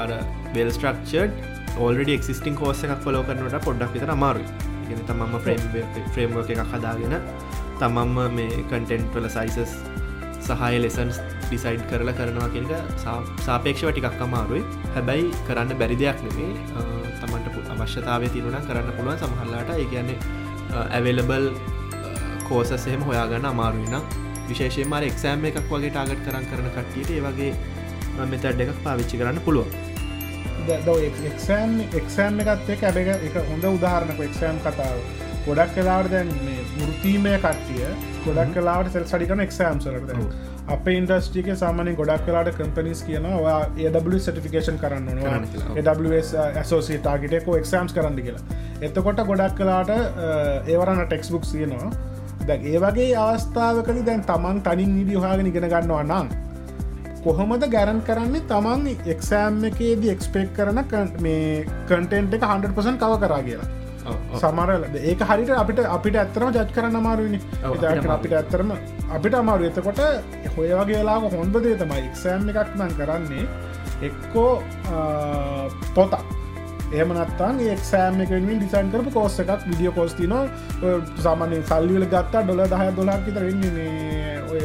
Speaker 1: අර වෙල් ස්ට්‍රක්ෂඩ් ඕල්ඩ එක්සිස්ටිං කෝස එකක් ෆොලෝ කරනට පොඩ්ඩක් විතර අමාරුයි. ගෙන තමම්ම ෆ්‍රේම් ෆ්‍රේම්ව එකක් හදාගෙන තමම්ම මේ කටෙන්ට්වල සයිසස් සහය ලෙසන්ස් ඩිසයිඩ් කරලා කරනවා කියක සාපේක්ෂව ටිකක් අමාරුයි. හැබැයි කරන්න බැරි දෙයක් නෙමේ තමන්ට අවශ්‍යතාවය තිරුණ කරන්න පුළුවන්. සමහල්ලාට ඒ කියන්නේ ඇවෙලබල් කෝසසෙම හොයාගන්න අමාරුවන්න විශේෂය මාර එක්සෑම් එකක් වගේ ටාගට් කරන්න කරන කට්ටියට ඒ වගේ මෙතැඩ් එකක් පාවිච්චි කරන්න පුළුවන්.
Speaker 2: එක්ෂෑම් එක්ෂෑම් එකත් එක ඇබ එක හොඳ උදාහරණක එක්ෂෑම් කතාව. ගොඩක් කලාට දැන් මේ මුෘතීමය කට්ටිය ගොඩක් කලාට සෙල් සඩිකන එක්ෂෑම් සරද අප ඉන්ඩස්ටික සාමන ගොඩක් කලාට කම්පනිස් කියනවා ඒW සටිෆිකේෂන් කරන්න ඇසෝසි ටාගිටක එක්ෂෑම්ස් කරන්න කියලා. එතකොට ගොඩක් කලාට ඒවරන්න ටෙක්ස්බුක් කියනවා දැ ඒ වගේ අවස්ථාවකද දැන් තමන් තනින් ඉදි හාගෙන ඉගෙන ගන්නවා නම් කොහොමද ගැරන් කරන්නේ? තමන් එක්සෑම් එකේදී එක්ස්පෙක් කරන මේ කටෙන්ට් එක 100% කව කරා කියලා. සමරල ඒක හරිට අපිට අපිට ඇත්තරම ජත් කරන්න අමාරුවනි අපිට ඇත්තරම අපිට අමාරු එතකොට හොය වගේලාම හොන්බදේ තමයි එක්සෑම් එකක් නම් කරන්නේ. එක්කෝ පොතක්. එහමනත්තන් එක්ෂෑම් එකෙන් ඩිසයින් කරපු කෝස්ස එකක් විදිිය කෝස්තින සාමානය සල්ලිවල ගත්තා ડොල දහ දොලාක් තර වෙන්නේ ඔය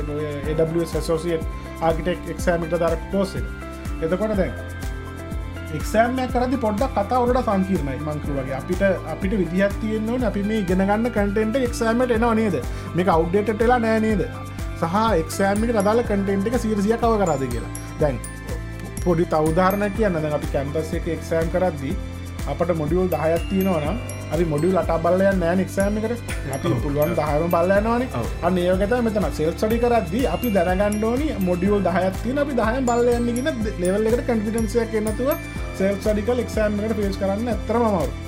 Speaker 2: සෝසියට ආගිටෙක් එක්ෂෑමිට දරක් කෝසෙ එතකොට දැන් එක්ෂෑම්ය කරදි පොඩ්ඩක් කතා ඔරට සංකීර්ණයි මංකරු වගේ අපිට අපිට විදිහත් තියෙන්න්නවන අපි මේ ගෙනගන්න කටෙන්ට එක්ෂෑමට එනවා නේද? මේක අව්ඩේට එලා නෑනේද සහ එක්ෂෑමිට අදාල කටෙන්ට් එක සිරසිය කව කරද කියලා. දැන් පොඩි තවදාරණ කියන්න. අපි කැම්පස් එක එක්ෂෑම් කරද්දී අපට මොඩියල් දහයත් තියෙනවනම් අපි මොඩියල් අට බලයන් නෑ නික්ෂෑමිකට අපි පුළුවන් දහම බලයනවාන අන්න ඒකත මෙතන සෙල් සඩි කරද්දී අපි දැනගණ්ඩෝනි මොඩියල් දහයත්තින අපි දහය බලයන්නගෙන ලෙවල් එකට කන්ෆිටන්සියක් එන්නතුව සෙල් සඩිකල් එක්ෂෑම්කට පේස් කරන්න ඇතරම මවරු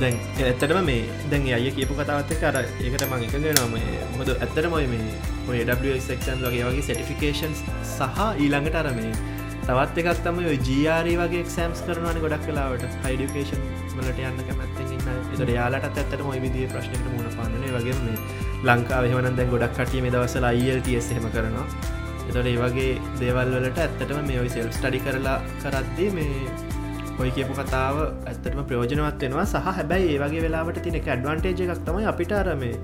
Speaker 1: දැන් ඇත්තටම මේ දැන් අය කියපු කතාවත් කර ඒකට මං එකගෙන නම මොද ඇත්තරමයි මේ ඔය ඩක්ෂන් වගේ වගේ සටිෆිකේෂන් සහ ඊළඟට අර මේ තවත් එකක් තම ජරී වගේ සෑම්ස් කරනවන ගොඩක් කලාවට හයිඩිකේෂන් වලට යන්න කැමැත්තෙන් එතට යාලට ඇත්තට මොයි විදිිය ප්‍රශ්නයට මුණ පාන්නන වගේ මේ ලංකාව හමන දැන් ගොඩක් කටිය මේ දවසල අයිල්ටස් හෙම කරනවා. එතට ඒ වගේ දේවල් වලට ඇත්තටම මේ ඔයි සෙල් ස්ටඩි කරලා කරද්දී මේ ඔයි කියපු කතාව ඇත්තටම ප්‍රයෝජනවත් වෙනවා. සහ හැබැයි ඒ වගේ වෙලාවට තිනෙ ඇඩ්වන්ටේජ එකක් තමයි අපිට අරමේ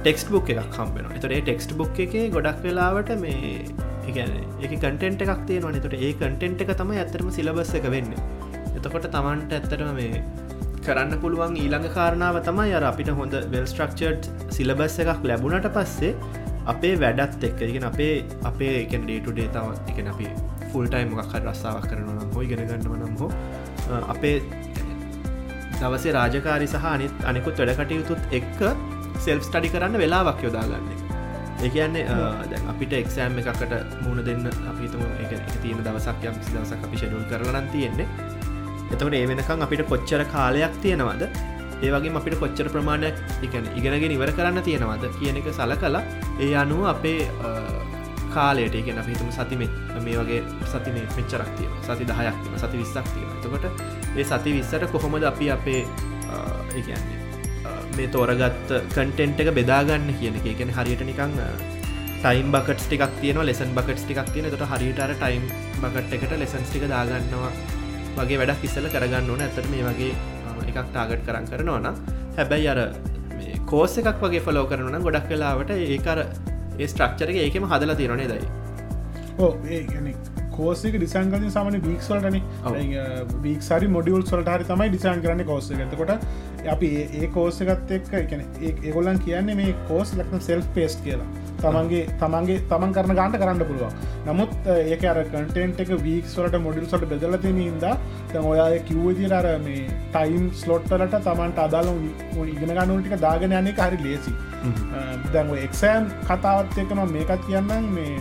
Speaker 1: ටෙක්ස්ට බුක් එකක් කම්බෙන එතොට ටෙක්ස්ට බුක් එක ගොඩක් වෙලාවට මේ එකන එක කටෙන්ට් එකක් තියෙනවා නතුට ඒ කටෙන්ට් එක තම ඇතරම සිලබස් එක වෙන්න. එතකොට තමන්ට ඇත්තටම මේ කරන්න පුළුවන් ඊළඟ කාරණාව තමයි අර අපිට හොඳ වෙල් ස්ට්‍රක්චර්ඩ් සිලබස් එකක් ලැබුණට පස්සේ අපේ වැඩත් එක්ක. ඉගෙන අපේ අපේ එක ඩේටුඩේ තව එක අපි ෆුල්ටයිම් මොකක් රස්සාාවක් කරනවා හොයි ගෙන ගන්නව නම් හෝ අපේ දවසේ රාජකාරි සහ අනිත් අනෙකුත් වැඩකටයුතුත් එක්ක සෙල්් ස්ටඩි කරන්න වෙලාවක් යොදාගන්නේ ඒකන්නේ දැන් අපිට එක්ෂෑම් එකකට මුණ දෙන්න අපිතම එක තියෙන දවසක් යම් දවසක් අපි ෂෙඩුල් කරලන තියෙන්නේ. එතකට ඒ වෙනකම් අපිට කොච්චර කාලයක් තියෙනවද? ඒවගේ අපිට කොච්චර ප්‍රමාණයක් එකන ඉගෙනගෙන ඉවර කරන්න තියෙනවද කියන එක සල කලා ඒ අනුව අපේ කාලයට එකන අපිතුම සතිමේ මේ වගේ සති මේ පෙච්චරක් තියෙන සති දහයක් තින සති විස්සක් තියෙන එතකොට ඒ සති විස්සට කොහොමද අපි අපේ ඒන්නේ මේ තෝරගත් කටෙන්ට් එක බෙදාගන්න කියන එක. ගැන හරියට නිකං ටයිම් බකට් ටික් තියෙන ලෙසන් බකට් ටික් තියෙන තොට හරිටර ටයිම් බකට් එකට ලෙසන්ස් ටික දාගන්නවා වගේ වැඩක් ඉස්සල කරගන්න ඕන. ඇතට මේ වගේ එකක් ටාගට් කරන්න කරනවන හැබැයි අර කෝස එකක් වගේ ෆලෝ කරන ගොඩක් වෙලාවට ඒකර ඒ ස්ට්‍රක්චරක ඒකම හදලා තිරනේ දයි
Speaker 2: ඕ ඒ කෝසික ඩිසන් කලින් සමන බීක්ස්වලටන බීක් සරි මොඩියල් සොල්ට හරි තමයි ඩිසන් කරන්න කෝස ගතකොට අපි ඒ කෝසගත් එක් එකන ඒගොලන් කියන්නේ මේ කෝස් ලක්න සෙල් පේස් කියලා. තමන්ගේ තමන්ගේ තමන් කරන ගාන්ට කරන්න පුළුවන්. නමුත් ඒක අර කටෙන්ට එක වීක්ස්වලට මොඩිල් සොට බෙදල තින ඉද ඔයා කිව්වදිර අර මේ ටයිම් ස්ලොට්ටලට තමන්ට අදාල ඉගෙන ගනුටික දාගෙන යන්නේ හරි ලේසි දැන් එක්සෑම් කතාවත් එකම මේකත් කියන්නම් මේ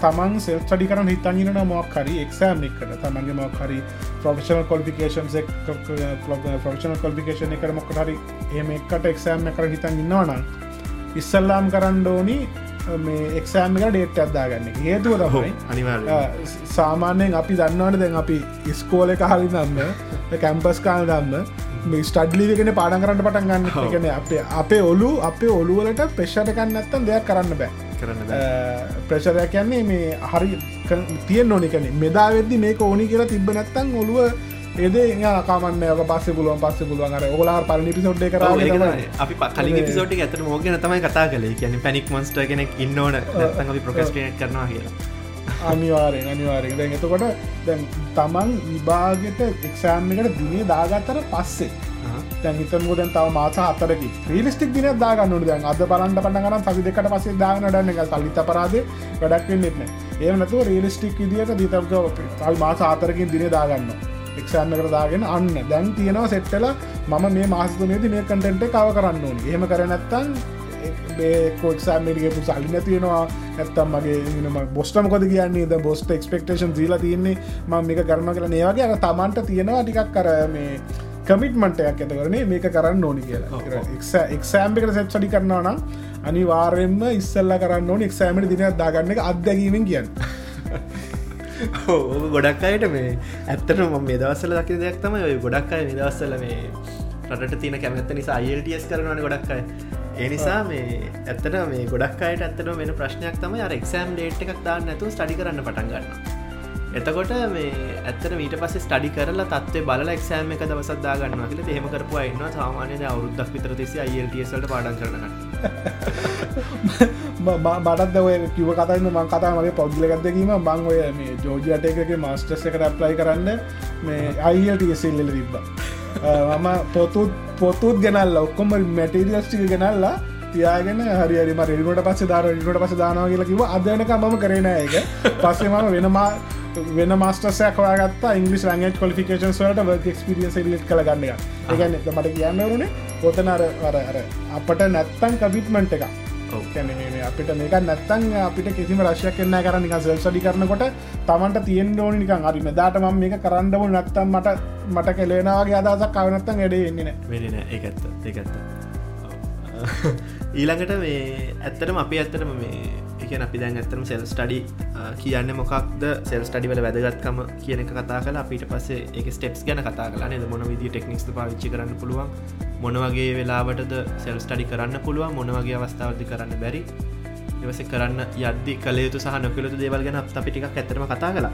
Speaker 2: තමන් සෙල් ටඩි කරන හිතන්ගෙන මොක් හරි එක්ෂෑම් එකට තමන්ගේ මොක් හරි ප්‍රොෆෙෂනල් කොල්පිකේෂන් ප්‍රොෆෙෂනල් කොල්පිකේෂන එක මොක් හරි එම එකට එක්ෂෑම් කර හිතන් ඉන්නවනම් ඉස්සල්ලාම් කරන්න ඕනි මේ එක්ෂෑම් එක ඩේට් අදදාගන්න හේතුව තමයි
Speaker 1: අනිවාර
Speaker 2: සාමාන්‍යයෙන් අපි දන්නවන දැන් අපි ඉස්කෝල එක හරි දන්න කැම්පස් කාල් දන්න මේ ස්ටඩ්ලිගෙන පාඩන් කරන්න පටන් ගන්න. එකන අපේ අපේ ඔලු අපේ ඔලුවලට පෙෂ්ටකන්න ඇත්තන් දෙයක් කරන්න බෑ ප්‍රශරයක් කියන්නේ මේ හරි තියෙන් ඕනිකන මෙදා වෙද්දි මේක ඕනි කියලා තිබ නැත්තන් ඔළුව ඒද කාමන්න පස්ස පුළුවන් පස්ස පුළුවන්. අර ඔලා පරණි පිසෝඩ්ඩ කර
Speaker 1: අපි කලින් පිසෝටි ඇතන මෝගෙන තමයි කතා කලේ කියන පැනික් මොන්ස්ට කෙනෙක් ඉන්නවන අපි ප්‍රකස්ටේට් කරනවා කියලා.
Speaker 2: අනිවාරෙන් අනිවාරෙන් දැන් එතකොට දැන් තමන් විභාගට එක්ෂෑම් එකට දිනේ දාගත්තර පස්සේ තැන් හිතමුද තව මාස අතරකි ්‍රීලිස්ටික් දින දාගන්නු දැන් අද බලන්ට පන්නගන සවි දෙකට පසේ දාගන ඩන්න එක සල්ලිත පරාද වැඩක් වෙන්නෙත්න ඒ නතුව රීලිස්ටික් විදිට දීතක තල් මාස ආතරකින් දින දාගන්න එක්ෂන්න කරදාගෙන අන්න. දැන් තියෙනවා සෙට්ටල මම මේ මාසතුනේති මේ කටෙන්ට කව කරන්න ඕනි. එහෙම කරනැත්තන් කෝක්ෂාමේටගේපු සල්ලි නැතියෙනවා ඇත්තම් මගේ බොස්ටමකොද කියන්නේ? ද බොස්ට එක්ස්පෙක්ටේෂන් දීලා තියන්නේ ම මේක කරම කර ඒවගේ අර තමන්ට තියෙනවා ටිකක් කර මේ කමිට්මටයක් ඇත කරනේ මේක කරන්න ඕනි කියලා. එක්සෑම්පිකට සැප් සඩි කරනවා නම් අනිවාර්යෙන්ම ඉස්සල්ල කරන්න ඕන එක්සෑමට දිනයක් දාගන්න එක අත්දැකීමෙන් කියන්න.
Speaker 1: ඕ ගොඩක් අයට මේ ඇත්තට ම මේ දවස්සල දකි දෙයක් තම ඔය ගොඩක් අය නිදවස්සල මේ රට තින කැමැත්ත නිසා අයිල්ටස් කරනවන ගොඩක් අය. ඒ නිසා මේ ඇත්තට මේ ගොඩක් අයට ඇත්තට වෙන ප්‍රශ්නයක් තම අර එක්සෑම් ඩේට් එකක් දාන්න ඇතු ස්ටඩි කරන්න පටන් ගන්න එතකොට මේ ඇත්තට මීට පස්සේ ස්ටඩි කරලා තත්වේ බල එක්ෂෑම එක දවසත් දාගන්න කියල හෙම කරපු අන්න සාමානය අවුද්දක් විතර තිසි අයිල්ටසල්ට පාඩන් කරන
Speaker 2: මටත් ඔය කිව කතන්න මං කතා මගේ පෞද්ලගත්දකීම මං ඔය මේ ජෝජියට එකක මස්ටස් එකට ඇප්ලයි කරන්න මේ අයිල්ටසල්ල තිබ්බ. මම පොතුත් පොතුත් ගෙනල්ල ඔක්කොම මැටරිියස්ටික ගෙනල්ලා තියාගෙන හරිරි රට පස දාර ට පස දානාව කියලා කිව අදනක මම කරන එක පස්සේ මම වෙනමා වෙන මස්ටසයක් වාගත් ඉංගලි රංග කොලිකේන් වර්ක ක්ස්පිරියන්ස ලිට් කළ ගන්න එක. ඒගන්න මට කියන්නවරුණේ ඔතන අර අර අපට නැත්තන් කවිට්මන්ට් එක අපිට මේක නැත්තන් අපිට කිසිම රශයක් කන්න කරන්න සල් සඩි කරනකොට තමන්ට තියෙන් ඕන නිකන් හරි මෙදාට ම මේක කරන්නබු නැත්තම් මට මට කෙලේනාවගේ අදසක් කවනත්තන් එඩ එන්නන
Speaker 1: වෙන ඒඇත්ත ඒඇත්ත ඊළඟට මේ ඇත්තටම අපි ඇත්තටම මේ එක අපි දැන් ඇතරම සෙල් ස්ටඩි කියන්න මොකක්ද? සෙල් ස්ටඩි වල වැදගත්කම කියන එක කතා කලා අපිට පස්සේ එක ස්ටෙප්ස් ගැන කතා කලා ද මොන විදි ටෙක්නික්ස් පාවිච්චි කරන්න පුළුවන්? මොනවගේ වෙලාවටද සෙල් ස්ටඩි කරන්න පුළුවන්? මොනවගේ අවස්ථාවදි කරන්න බැරි? එවස කරන්න යද්දි කලේතු සහ නොකලතු දේවල් ගැන අප ටිකක් ඇතරම කතා කලා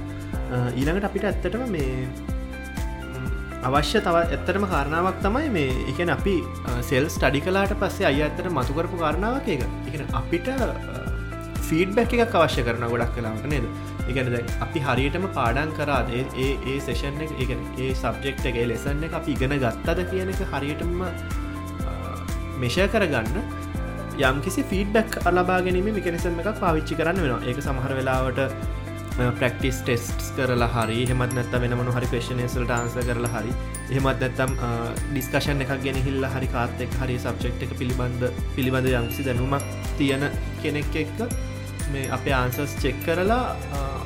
Speaker 1: ඊළඟට අපිට ඇත්තටම මේ අවශ්‍ය තව ඇත්තටම කාරණාවක් තමයි මේ. එකන අපි සෙල් ස්ටඩි කලාට පස්සේ අය ඇත්තට මතුකරපු කාරණාවක් එක එක අපිට ෆීඩ්බැක් එකක් අවශ්‍ය කරන ගොඩක් කලාට නේද? එකන දැ අපි හරියටම පාඩන් කරාද? ඒ ඒ සේෂන් එක එක ඒ සබ්ජෙක්් එක ලෙසන්න එක අපි ඉගෙන ගත්තද කියන එක හරියටම මෙෂය කරගන්න යම් කිසි ෆීඩ්බැක් අලබාගෙනීම මිකනිසම් එකක් පාවිච්චි කරන්න වෙනවා. ඒක සමහර වෙලාවට ප්‍රක්ටිස් ටෙස්ටස් කරලා හරි හෙමත් නැත්ත වෙනමනු හරි පේෂනේසල්ට ආන්ස කරලා හරි එහෙමත් නැත්තම් ඩිස්කශන් එකක් ගෙන හිල්ල හරි කාත්තෙක් හරි සබ්ෙක්් එක පිළිබඳ පිළිබඳ යම්කිසි දැනුමක් තියෙන කෙනෙක් එක්ක මේ අපේ ආන්සස් චෙක් කරලා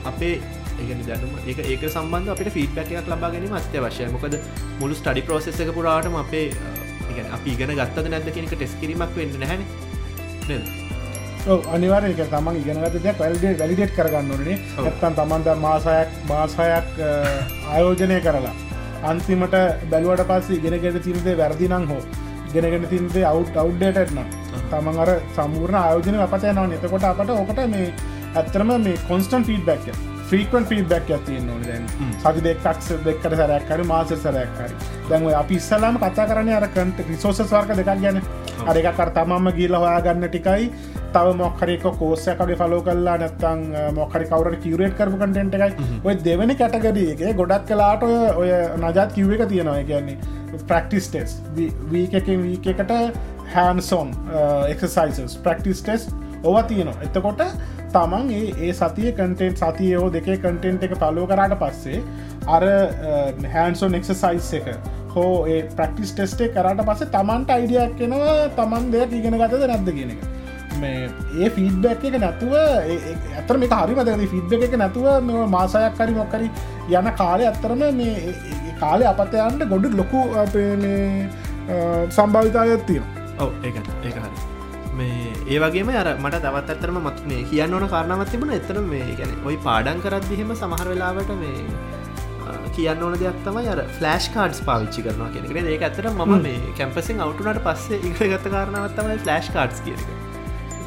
Speaker 1: අපේ ඒගනි දැනුම ඒක ඒක සම්බන්ධ අපට ෆීඩ්බැක් එකක් ලබා ගැනීම අත්‍යවශ්‍යය. මොකද මුළු ස්ටඩි ප්‍රෝසෙස් එක පුරාටම අපේ අපි ඉගෙන ගත්තද නැද කෙනෙක ටෙස් කිරීමක් වෙන්න නැහැන.
Speaker 2: අනිවාරක තමන් ඉගෙනගත දෙයක් වැල්ඩේ වැලිඩේට් කරගන්න ඕනේ ඇත්තන් තමන්ද මාසයක් මාසායක් ආයෝජනය කරලා අන්තිමට බැලුවට පස්සේ ඉගෙනගෙන තිරදේ වැරදිනං හෝ ගෙනගෙන තින්දේ අවු් අවු්ඩේටන තමන් අර සම්පූර්ණ ආයෝජන අපත යනවා එතකොට අපට ඕකට මේ ඇත්තරම මේ කොන්ස්ටන් ෆීඩ්බැක් ්‍රීකන් ෆීඩ්බැක් ඇතියෙන් නොන දැන්. සති දෙක්ක්ස් දෙක්කට සැරැක්කරි මාස සැරැක්කරි දැන්ව අපි ඉස්සලාම කතා කරන අරකට රිසෝස වර්ක දෙකක් ගැන අරක කර තමම්ම ගීල හොයාගන්න ටිකයි. තව මොක්හරක කෝසයකගේ ෆලෝ කල්ලා නැත්තං මොක්හරි කවර කිවරේට කරපු කටෙන්ට එකයි. ඔය දෙවනි කැටගරියගේ ගොඩක් කලාට ඔය නජාත් කිව්ව එක තියෙනවා. කියන්නේ ප්‍රක්ටිස් ටෙස් වී එකකින් වී එකට හැන්සෝන් එක්සයිසස් ප්‍රක්ටිස් ටෙස් ඔව තියෙනවා. එතකොට තමන් ඒ සතිය කටෙන්ට් සතියෝ දෙකේ කටෙන්ට් එක පලෝ කරාට පස්සේ අර හැන්සෝන් එක්සසයිස් එක හෝ ඒ ප්‍රක්ටිස් ටෙස්ටේ කරට පස්සේ තමන්ට අයිඩියක් කෙනවා තමන් දෙයක් ඉගෙන ගතද නැද්ද කියන එක. මේ ඒ ෆීඩ්බැක් එක නැතුව ඇතර මේ හරිම දැ ෆිඩ්බ එක නැතුව මෙ මාසයක් කරි මොක්කරි යන කාලය ඇත්තරම මේ කාලය අපතයන්ට ගොඩු ලොකු සම්භාවිතායත් තියෙන
Speaker 1: ඔව ඒ ඒ හරි. මේ ඒ වගේම අර මට දවත් අත්තරම මත් මේ කියන්න ඕන කාරණාවත් තිබුණ. එතන මේ ගැන ඔයි පාඩන් කරත්දිහෙම සමහර වෙලාවට මේ කියන්න ඕන දෙයක් තමයි අර ෆලස්් කාඩ්ස් පාවිච්චි කරනවා කියෙනෙ ඒක ඇතර ම මේ කැම්පසින් අවුටුනට පස්සේ ඉග ගත කාරණාවත්තමයි ෆලස්් කාඩ්ස් කියක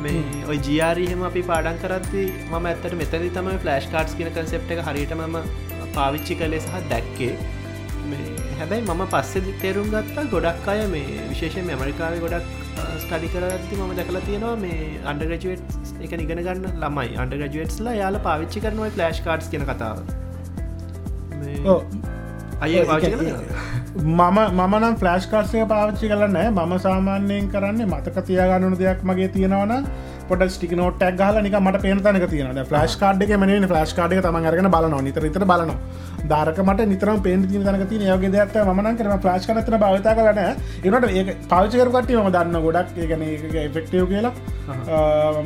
Speaker 1: මේ ඔය ජියාරීහෙම අපි පාඩන් කරත්ති ම ඇත්තට මෙතදි තමයි ෆලස්් කාඩ්ස් කියන කන්සෙප් එක හරිට ම පාවිච්චි කලේ සහ දැක්කේ. හැබැයි මම පස්සෙ තේරුම් ගත්තා ගොඩක් අය මේ විශේෂයෙන් ඇමරිකාව ගොඩක් ස්ටඩි කරදදි මම දැකලා තියෙනවා මේ අන්ඩග්‍රජුවට් එක නිගෙන ගන්න ළමයි අන්ඩග්‍රජුවට්ස්ලා යාල පාවිච්චි කරනවා ෆලස්් කාඩ්ස් කියන කතාව අය
Speaker 2: මම මනම් ෆලස්් කාර්සය පාවිච්චි කරන්න මම සාමාන්‍යයෙන් කරන්නේ මතක තියාගන්නනු දෙයක් මගේ තියෙනවන පොට ස්ටික නෝටක් හල නික මට පේනතනක තියෙන ෆලස්් කාඩ් එක මන ෆලස්් කාඩ් තම අරගෙන බලන නිතර විතර බලනවා. ධාරකමට නිතරම පේන් තින තනක තින යගේ දෙයක් මන කරම ලාශ් කනතන භාවිතා කරන එනට ඒ පාචකරකට ම දන්න ගොඩක්. ඒගන එෆෙක්ටව කියලා.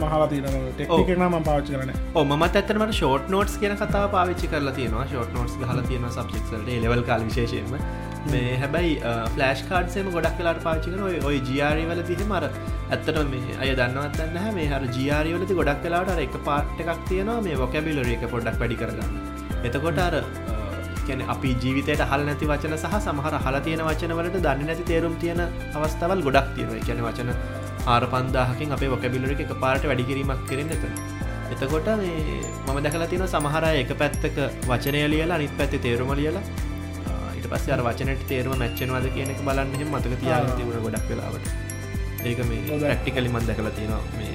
Speaker 2: මහවතින ටෙක්න ම පාචි කරන
Speaker 1: ම ඇතනට ෂෝට් නෝටස් කියන කතාව පාවිච්චි කරලා තියෙනවා. ෂෝට් නෝටස් හල තියෙන සබ්ෙක්ට ලෙවල් කාල විශේෂයෙන්ම මේ හැබැයි ෆලස්් කාඩ්සේම ගොඩක් කලාට පාචිකන ඔය ජියාරී වල තිහෙ මර ඇත්තට මේ අය දන්නවත්න්න හැ මේ හර ජියාරීවලති ගොඩක් කලාට එක පාට් එකක් තියෙනවා මේ වොකැබිලර එක පොඩ්ඩක් වැඩි කරගන්න. එතකොට අර කැන අපි ජීවිතයට හල් නැති වචන සහ සමහර හල තියෙන වචනවලට දන්න නැති තේරුම් තියෙන අවස්ථාවල් ගොඩක් තියෙන කියන වචන ආර පන්දාහකින් අපේ වකබිලර එක පාට වැඩිකිරීමක් කරන්න එත එතකොට මේ මම දැකලා තියෙන සමහර එක පැත්තක වචනය ලියලා අනිත් පැත්ති තේරුම ලියලා පස්ස අර වචනට තේරුම මැච්චනවාද කියන එක බලන්න මතක තියාගෙන තිබුණ ගොඩක් වෙලාවට. ඒක මේ රක්ටිකලි මන් දැකලා තියෙනවා මේ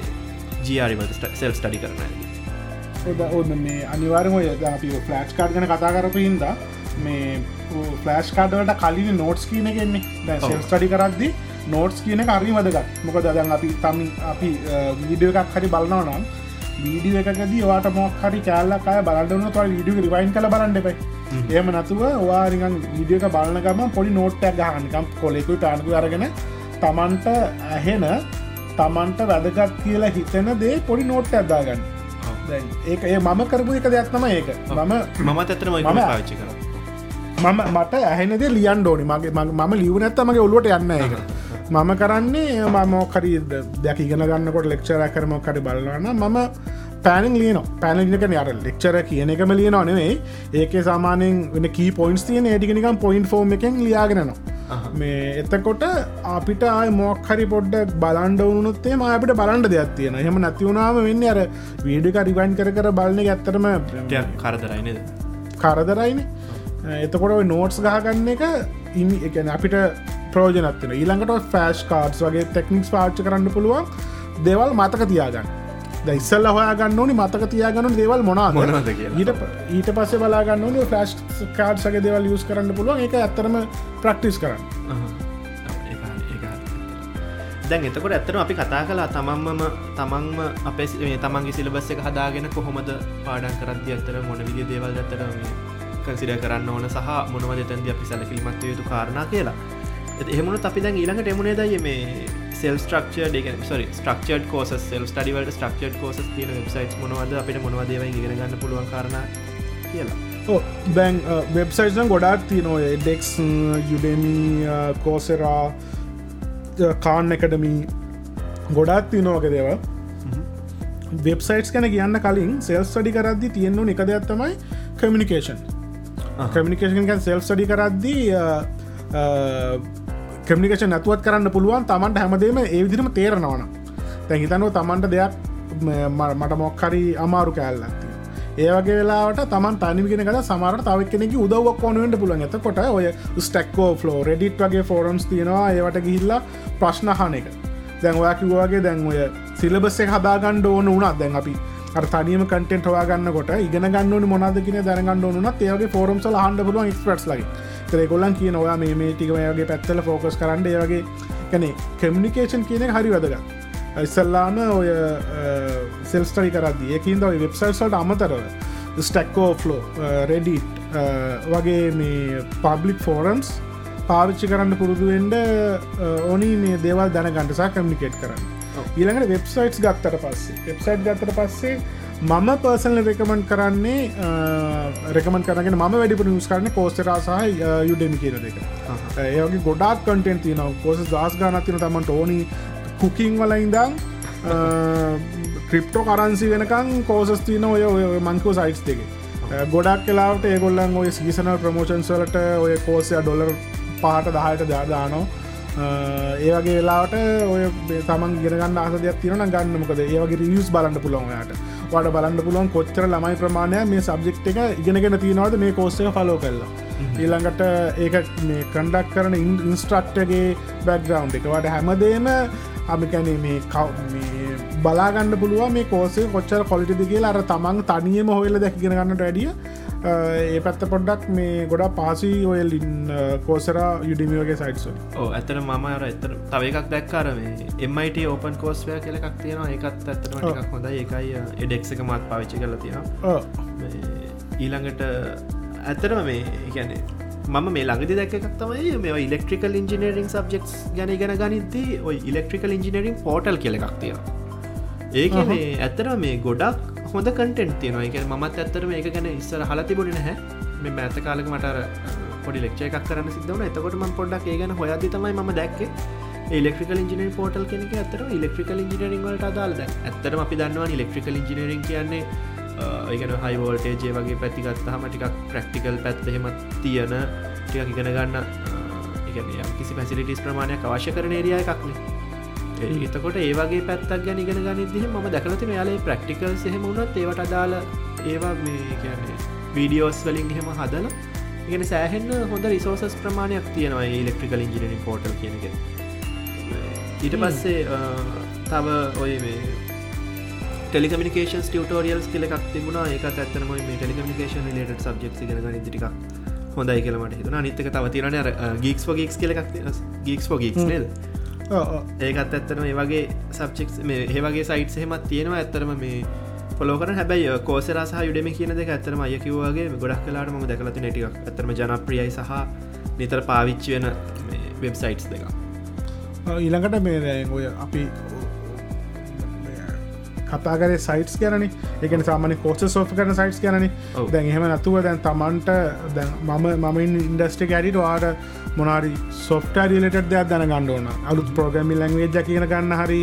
Speaker 1: ජියාරිමට සෙල් ස්ටඩි කරන
Speaker 2: ඔන්න මේ අනිවාරම අපි ෆලස්් කාඩ් ගන කතා කරපු හින්ද මේ ෆලස්් කාඩවලට කලින් නෝට්ස් කියන ගෙන්නේ ස්ටඩි කරද්දි නෝට්ස් කියන කරි වදගත්. මොක දදන් අපි තම අපි වීඩියෝ එකක් හරි බලනව නම් වීඩිය එකකදී වාට මොක් හරි කෑල්ලක් අය බලන්නන තො විඩිය රිවයින් කළ බලන්නපයි එහම නැතුව වාරිගන් වීඩියක බලනගම පොඩි නෝට්ටක් ගහනිකම් කොලෙකුයි ටානකු අරගෙන තමන්ට ඇහෙන තමන්ට වැදගත් කියලා හිතෙන දේ පොඩි නෝට්ට ඇදාගන්න ඒක ඒ මම කරපු එක දෙයක් තම ඒක. මම
Speaker 1: මම ඇතර ම පාච්චි කර.
Speaker 2: මම මට ඇහෙනද ලියන් ඩෝනි මගේ මම ලියව නැත්තමගේ ඔලුවට යන්න එක මම කරන්නේ මමෝකරි දැක ඉගෙන ගන්නකොට ලෙක්ෂර කරමොක්කරි බලන්න මම පැනින් ලියන පැනලිකන අර ලෙක්චර කියන එකම ලියන නෙවෙයි. ඒක සාමානෙන් වෙන කී පොයින්ස් තියන ඒටිකනිකම් පොයින්් ෆෝර්ම් එකෙන් ලියාගෙනවා මේ එතකොට අපිට ආය මොක්හරි පොඩ්ඩ බලන්ඩ වනුත්තේ අපිට බලන්ඩ දෙයක් තියෙන හෙම නැතිවුණාම වෙන්න අර වීඩික රිවයින් කර කර බලන ඇත්තරම
Speaker 1: කරදරයිනද
Speaker 2: කරදරයින. එතකොට නෝට්ස් ගහගන්න එක ඉනි එකන අපිට ප්‍රෝජනත්වන ඊළඟට ෆෑස්් කාඩ්ස් වගේ තෙක්නික්ස් පාච්ච කරන්න පුළුවන්. දෙවල් මතක තියාගන්න ඉස්සල්ල හොයාගන්න ඕනි මතක තියාගන්න දේවල් මොනා
Speaker 1: මොනද
Speaker 2: ඊට ඊට පස්සේ බලාගන්න ඕනි ෆලස්් කාඩ් සගේ දේවල් යස් කරන්න පුළුවන්. එක ඇත්තරම ප්‍රක්ටිස් කරන්න.
Speaker 1: දැන් එතකොට ඇත්තන අපි කතා කලා තමන්මම තමන්ම අපේ තමන්ගේ සිලබස්ස එක හදාගෙන කොහොමද පාඩන් කරද්‍ය අත්තර මොන විදි දේවල් ඇතර කන්සිඩ කරන්න ඕන සහ මොනවද තැන්දි අපි සැලකිලිමත්ව යුතු කාරණා කියලා. එහෙමුණු අපි දැන් ඊළඟට එමුණේ දය මේ සෙල් ස්ට්‍රක්ෂ ඩ සරි ස්ට්‍රක්ෂ කෝස සෙල් ස්ටඩිවලට ස්ට්‍රක්ෂ කෝස තින වෙබ්සයිට් මොනවද? අපිට මොනවදේව ඉගෙන ගන්න පුළුවන් කරන කියලා.
Speaker 2: දැන් වෙබ්සයිට්න ගොඩාක් තියනොය ඩෙක්ස් යුඩමී කෝසරා කාන් එකඩමී ගොඩාක් තියනෝක දේව වෙබ්සයිටස් කැන කියන්න කලින් සෙල්ස් ටඩි කරද්දි තියෙන්නු එක දෙයක් තමයි කමිනිකේෂන් කමිනිකේෂන් සෙල් ටඩි කරද්දී කමිකේෂන් නැතුවත් කරන්න පුළුවන් තමන්ට හැමදේම ඒ විදිරම තේරනවන තැන් හිතනුව තමන්ට දෙයක් මට මොක්හරි අමාරු කෑල්ලත්ති ඒවගේ වෙලාට තමන් තනිගෙන කල සමරට තවක් කෙනෙක උදවක් ඕනුවට පුළුවන්. ඇතකොට ඔය ස්ටක්කෝ ෆලෝ රෙඩිට් වගේ ෆෝරම්ස් තියෙනවා ඒවට ගිහිල්ලා ප්‍රශ්නහන එක. දැන් ඔයා කිව්වාගේ දැන් ඔය සිලබස්ස හදාගණ්ඩ ඕන වුණත් දැන් අපි තනියම කටෙන්ට හවාගන්නකොට ඉගෙන ගන්න මොනදකින දැනගන්න ඕනුනත් ඒගේ ෆෝරම්සල හන්ඩ පුළුවන් එක්ස්පටස් ලයි තරේ කොල්ලන් කියන ඔයා මේ ටිකමගේ පැත්තල ෆෝකස් කරන්න ඒවගේ කැනෙ කමිනිකේෂන් කියන හරි වැදගත්. ඉස්සල්ලාම ඔය සෙල්ස්ටරි කරදදි ඒකින්ද ඔය වෙබ්සයිල්සල්ට අමතරව ස්ටක්කෝ ෆලෝ රෙඩිට් වගේ මේ පබ්ලික් ෆෝරන්ස් පාවිච්චි කරන්න පුරුදුුවෙන්ඩ ඕනි මේ දේවල් දැනගන්නසා කමිනිකේට් කරන්න. ඊළඟට වෙබ්සයිට්ස් ගත්තට පස්සේ වෙබ්සයිට් ගත්තට පස්සේ මම පර්සනල රෙකමන්් කරන්නේ රෙකමන් කරගෙන ම වැඩිපු නිස් කරන කෝස්ටරා සහ යුඩමි කියන දෙක. ඒගේ ගොඩක් කටෙන් තියන කෝස දස් ගානත් තින තමන්ට. ඕනි කුකින් වල ඉඳම් ක්‍රිප්ටෝ කරන්සි වෙනකං කෝසස් තියන ඔය මංකෝ සයිටස් දෙක. ගොඩක් කලාට ඒගොල්ලන් ඔය සිසනල් ප්‍රමෝෂන්ස් වලට ඔය කෝසය ඩොලර් පාට දහයට දාදානෝ ඒවගේ වෙලාට ඔය තමන් ගෙනගන්න අසදයක් තියන ගන්න. මොකද ඒවගේ රියස් බලන්න පුළොන්යාට වඩ බලන්න පුළුවන් කොච්චර ළමයි ප්‍රමාණය මේ සබ්ජෙක්් එක ඉගෙනගෙන තියෙනවද මේ කෝස්ටක ෆලෝ කරලා. ඊළඟට ඒක මේ කණ්ඩක් කරන ඉන්ස්ට්‍රක්ටගේ බැක්ග්‍රවන්් එක. වඩ හැමදේම අපිකැන මේ කව් බලාගන්න පුළුව මේ කෝසේ කොච්චර කොලිටිද කියලා අර තමන් තනියම හොයල දැකිගෙන ගන්නට වැඩිය ඒ පැත්ත පොඩ්ඩක් මේ ගොඩා පාසි ඔය ලින් කෝසර යුඩිමියෝගේ සයිට්ස
Speaker 1: ඕ ඇතන මම අර එතර තව එකක් දැක්කාර මේ එමයිට ඕපන් කෝස්වය කියලක් තියෙනවා. එකත් ඇත්තට එකක් හොඳ එකයි එඩෙක්ක මත් පවිච්චි කල තියෙනවා. ඊළඟට ඇත්තරම මේ කියන්නේ මම මේ ළඟදි දැක්කක් තමයි මේ ඉලෙක්ට්‍රිකල් ඉංජිනීරිං සබ්ෙක්ස් ගැන ගෙන ගනිදී ඔයි ඉලෙක්ට්‍රිකල් ඉංජිනීරිං පෝටල් කෙලෙක් තියෙනවා. ඒක මේ ඇත්තර මේ ගොඩක් හොඳ කටෙන්ට් තියෙනවා. එක මත් ඇත්තරම එක ගැන ඉස්සර හලතිබුණ නැහැ. මේ මඇත කාලක මට පොඩි ලෙක්ෂ එකක් කරන්න සිදවන එතකොට ම පොඩ්ඩක් ඒ ගැන හොයදි තමයි ම දැක්ක. ඉලෙක්ට්‍රිකල් ඉජිනර පෝටල් කෙනෙක ඇතර ඉලෙක්ට්‍රිකල් ඉජිනරිං වලට අදාල්ද ඇත්තරම අපි දන්නවා ඉලෙක්ට්‍රිකල් ඉජිනරිං කියන්නේ ඒගන හයිවෝල්ටේජේ වගේ පැතිගත් හමටිකක් ප්‍රක්ටිකල් පැත්තහෙම තියෙන ටික ඉගෙන ගන්න ඉගන කිසි පැසිලිටිස් ප්‍රමාණයක් අවශ්‍ය කරන ඒරිය එකක්නේ. එතකොට ඒවගේ පැත්තක් ගැන ඉගෙන ගනිදදිහ ම දැකලතින යාලේ ප්‍රක්ටිකල් සහෙම වුණත් ඒවට අදාල ඒවා මේ කියන්නේ වීඩියෝස් වලින් එහෙම හදල ඉගෙන සෑහෙන්න හොඳ රිසෝසස් ප්‍රමාණයක් තියෙනවා ඉලෙක්ට්‍රිකල් ඉජිනරින් පෝටල් කියනක ඊට පස්සේ තව ඔය මේ ටෙලිකමිකේන් ටියටෝරියල්ස් කියලක් තිබුණ. ඒක ඇත්තනම මේ ටෙලිකමිකේන් ලට සබ්ෙක් ගෙන ගනිටික හොඳයි කියලමට හිතුන නිත්තක තව තිරන ගීක්ස් ගීක්ස් කියලක් ගීක්ස් ගීක්ස් නේද ඒකත් ඇත්තන මේ වගේ සබ්චෙක් මේ ඒවගේ සයිට් හෙමත් තියෙනවා. ඇත්තරම මේ පොලෝකන හැබැයි කෝසර සහ යුඩම කියන දෙක ඇතරම අයකිවගේ ගොඩක් කලාට ම දැකලති නැටික් ඇතරම ජනප්‍රියයි සහ නිතර පාවිච්චි වෙන වෙබ්සයිට්ස් දෙක
Speaker 2: ඊළඟට මේ ඔය අපි කතාගර සයිටස් කරන එකන සාමන කෝස සෝප කරන සයිටස් කරන දැන් එහෙම නැතුව දැන් තමන්ට මම මම ඉන්ඩස්ටි ඇඩිට වාට මොනාරි සොෆ්ට රිලට දෙයක් දැන ගණ්ඩෝන අලුත් ප්‍රෝග්‍රමි ලංවේ කියන ගන්න හරි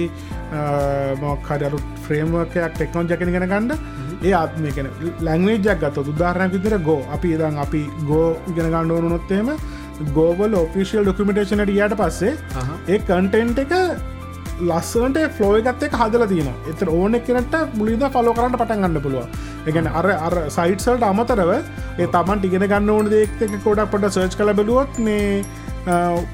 Speaker 2: මොක්හඩරු ෆ්‍රේම්වර්කයක් ටෙක්නෝන් ජකන ගෙන ගන්න. ඒ ආත්මකන ලැංවේජක් ගත්ත උදාහරණ විතර ගෝ අපි දන් අපි ගෝ ඉගෙන ගණ්ඩ ඕනුනොත්තේම ගෝබල් ඔෆිසිල් ඩොකමටේෂනට යට පස්සේ ඒ කන්ටෙන්ට් එක ලස්සනට ෆලෝ එකත් එක හදල තියන එත ඕන එකනට මුලිද ෆලෝ කරන්න පටන් ගන්න පුළුව එකන අර අර සයිට්සල්ට අමතරව ඒ තමන් ඉගෙන ගන්න ඕන දෙක් කොඩක් පොට සර්ච් කල බැලුවොත් මේ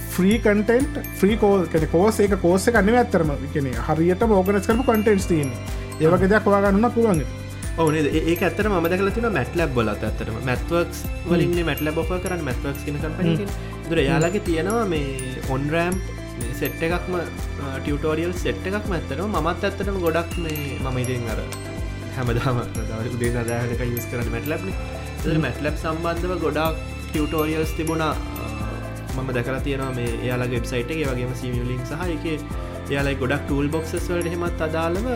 Speaker 2: ෆ්‍රී කටෙන්ට් ෆ්‍රී කෝල් කෙන කෝස එක කෝස කන්න ඇත්තරම කෙන හරියට මෝගනස් කරපු කටෙන්ට් තියන ඒවක දෙයක් වාගන්න පුළුවන්
Speaker 1: ඕන ඒ ඇතර ම දකල තින මැට් ලබ් බලත් ඇතරම මැත්වක්ස් වලින් මැටල බොප කරන්න මැත්වක්ස් කියන කම්පනකින් දුර යාලගේ තියෙනවා මේ ඔන්රෑම් සෙට් එකක්ම ටියටෝරියල් සෙට් එකක් ඇත්තන මත් ඇත්තටම ගොඩක් මේ මම ඉතින් අර හැමදාම උදේ නදාහක යස් කරන මැටලබ්න මැටලබ් සම්බන්ධව ගොඩක් ටියටෝරියල්ස් තිබුණා. මම දැකලා තියෙනවා මේ එයාලා වෙබ්සයිට එක වගේම සිමියලින් සහ එක එයාලයි ගොඩක් ටූල් බොක්සස් වලට හෙමත් අදාළව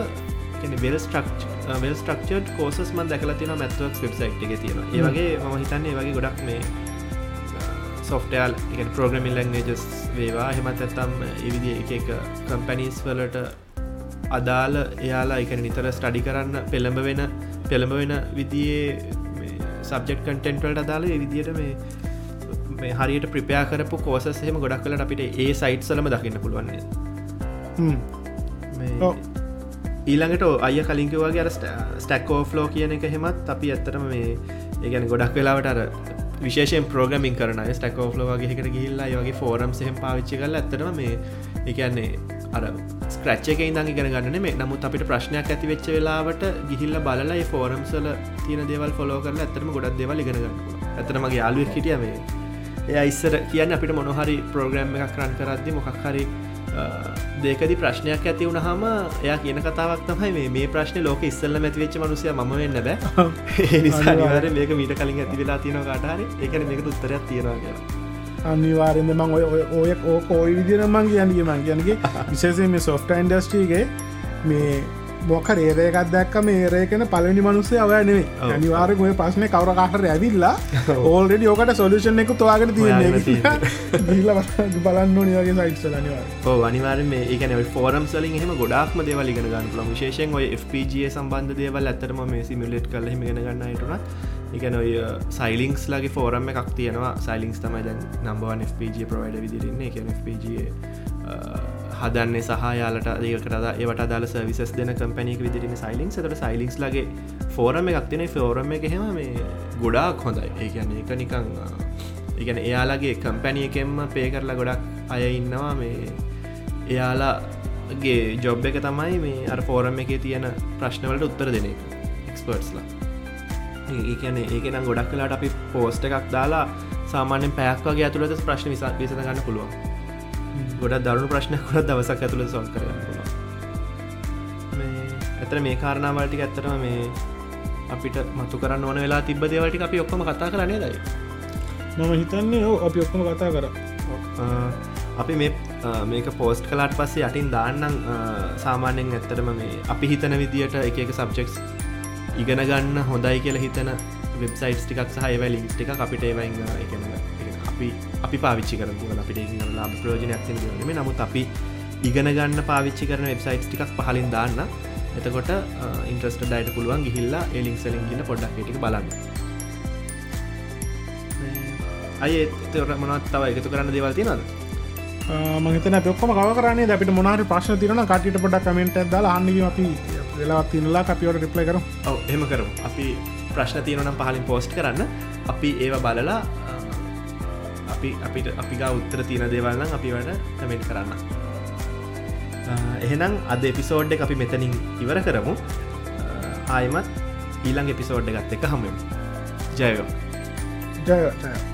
Speaker 1: වෙල් ස්ට්‍රක්් වෙල් ස්ට්‍රක්චඩ් කෝසස් මන් දැකලා තියෙන මැත්වක් වෙබ්සයිට් එක තියෙන ඒවගේ ම හිතන්නේ වගේ ගොඩක් මේ සොෆ්ටයල් එක ප්‍රෝග්‍රමින් ලංවේජස් වේවා. හෙමත් ඇත්තම් එවිදි එක කම්පැනිස් වලට අදාල එයාලා එක නිතර ස්ටඩි කරන්න පෙළඹ වෙන පෙළඹ වෙන විදියේ සබ්ජෙක්් කටෙන්ටවලට අදාල විදියට මේ මේ හරියට ප්‍රපයා කරපු කෝසසහෙම ගොඩක් කලට අපිට ඒ සයිට් සලම දකින්න පුළුවන්නේ ඊළඟට අය කලින්කවගේ අර ස්ටැක්කෝ ෆ්ලෝ කියන එක හෙමත් අපි ඇත්තරම මේ ඒගැන ගොඩක් වෙලාවට අර විශේෂෙන් ප්‍රෝගමින් කරන ස්ටකෝ ෆ්ලෝගේකට ගිල්ලා යගේ ෆෝරම් සහම පාවිච්චි කල ඇතරම මේ එකන්නේ අර ස්ක්‍රච්චක ඉදන් ඉගෙන ගන්න මේ නමුත් අපිට ප්‍රශ්නයක් ඇති වෙච්ච වෙලාවට ගිහිල්ල බලලා ෆෝරම්සල තියන දේවල් ෆොලෝ කරල ඇතරම ගොඩක් දෙවල් ඉගෙනගන්න ඇතරමගේ යාලුව හිටිය මේ. එය ඉස්සර කියන්න අපිට මොනොහරි ප්‍රෝග්‍රම් එකක් රන් කරද්දි මොකක් හරි දෙකදි ප්‍රශ්නයක් ඇති වුණහම එයා කියන කතාවක් තමයි මේ මේ ප්‍රශ්න ලෝක ඉස්සල්ල ඇතිවෙච්ච මනුසය ම වෙන්න බෑ. නිසානිවාර මේක මීට කලින් ඇති වෙලා තියෙන කාටහරි එකන මේක උත්තරයක් තියෙනවා කියලා.
Speaker 2: අනිවාරෙන්ද මං ඔය ඔය ඕක ඔයි විදිර මංගේ යනගේ මං කියනගේ විශේසේ මේ සොෆ්ට ඉන්ඩස්ට්‍රීගේ මේ මොක රේරයකත් දැක්ක මේ ඒරේකන පලනි මනුසේ අව නෙේ අනිවාරක ඔය ප්‍රශ්නය කවර කාටර ඇවිල්ලා ඕල්ඩ යෝකට සොලුෂන් එක තවාගෙන තියන්න. බලන්න නිවගේ සයිට්සල
Speaker 1: අනිවා අනිවාර මේ ඒකන ෆෝරම් සලින් එහම ගොඩක්ම දේවල් ඉගෙන ගන්න ල විශේෂෙන් ඔය FPG සම්බන්ධ දේවල් ඇතරම මේ සිමිලට් කල හෙම ගෙන ගන්නයටුනත් එකන ඔය සයිලිංක්ස් ලගේ ෆෝරම් එකක් තියෙනවා. සයිලිංස් තමයි දැන් නම්බවන් FPG ප්‍රවයිඩ විදිරන්නේ එක FPG හදන්නේ සහ යාලට ඒකට ඒවට අදාල සවිසස් දෙන කම්පැනික විදිරන සයිලින් සකට සයිලික්ස් ලගේ ෆෝරම එකක් තින ෆෝරම එක හෙම මේ ගොඩාක් හොඳයි. ඒගැන එක නිකං ඉගැන එයාලගේ කම්පැනිය එකෙන්ම පේ කරලා ගොඩක් අය ඉන්නවා. මේ එයාලාගේ ජොබ් එක තමයි මේ අර ෆෝරම් එක තියෙන ප්‍රශ්නවලට උත්තර දෙන එක එක්ස්පර්ට්ස්ලා ඒකන ඒක නම් ගොඩක් කලාට අපි පෝස්ට එකක් දාලා සාමාන්‍යෙන් පැයක් වගේ ඇතුළට ප්‍රශ්න විසා විසඳ ගන්න පුළුවන්. ගොඩ දරුණු ප්‍රශ්න කොත් දවසක් ඇතුළ සොල් කරන්න ඇතර මේ කාරණාවලටික ඇත්තරම මේ අපිට මතු කරන්න ඕන වෙලා තිබ දේවලටි අපි ඔක්කොම කතා කරන්නේ දයි
Speaker 2: මම හිතන්නේ ඕ අපි ඔක්කොම කතා කර.
Speaker 1: අපි මේ මේක පෝස්ට් කලාට පස්සේ යටින් දාන්නම් සාමාන්‍යෙන් ඇත්තරම මේ අපි හිතන විදියට එක සබ්ජෙක්ස් ඉගෙන ගන්න හොඳයි කියලා හිතන වෙබ්සයිට් ටිකක් සහ ඒව ලින්ක් ටික අපිට ඒවයින්න එකන අපි අපි පාවිච්චි කර අපිට ලාබ ප්‍රෝජනයක් ම නමුත් අපි ඉගෙන ගන්න පාවිච්චි කරන වෙබ්සයිට් ටිකක් පහලින් දාන්න. එතකොට ඉන්ට්‍රස්ට ඩයිට පුළුවන් ගිහිල්ලා එලින් සලින් ගිල පොඩ්ඩක් ටික බලන්න. අය තර මොනත් තව එකතු කරන්න දේවල් තියෙනද
Speaker 2: මහිතන පොක්කම කව කරන්නේ අපිට මොනාට ප්‍රශ්න තිරන කටිට පොඩක් කමෙන්ට දලා අන්නග අපි වෙලා තිනලා අපිවට රිප්ලයි කරු
Speaker 1: ඔව එම කරු අපි ප්‍රශ්න තියනනම් පහලින් පෝස්ට් කරන්න. අපි ඒව බලලා අපි අපිට අපිගා උත්තර තියෙන දේවල්නම් අපි වට කමෙන්ට් කරන්න. එහෙනම් අද එපිසෝඩ් අපි මෙතනින් ඉවර කරමු. ආයමත් ඊළං එපිසෝඩ් එකත් එක හමුව ජයෝ
Speaker 2: ජය ජය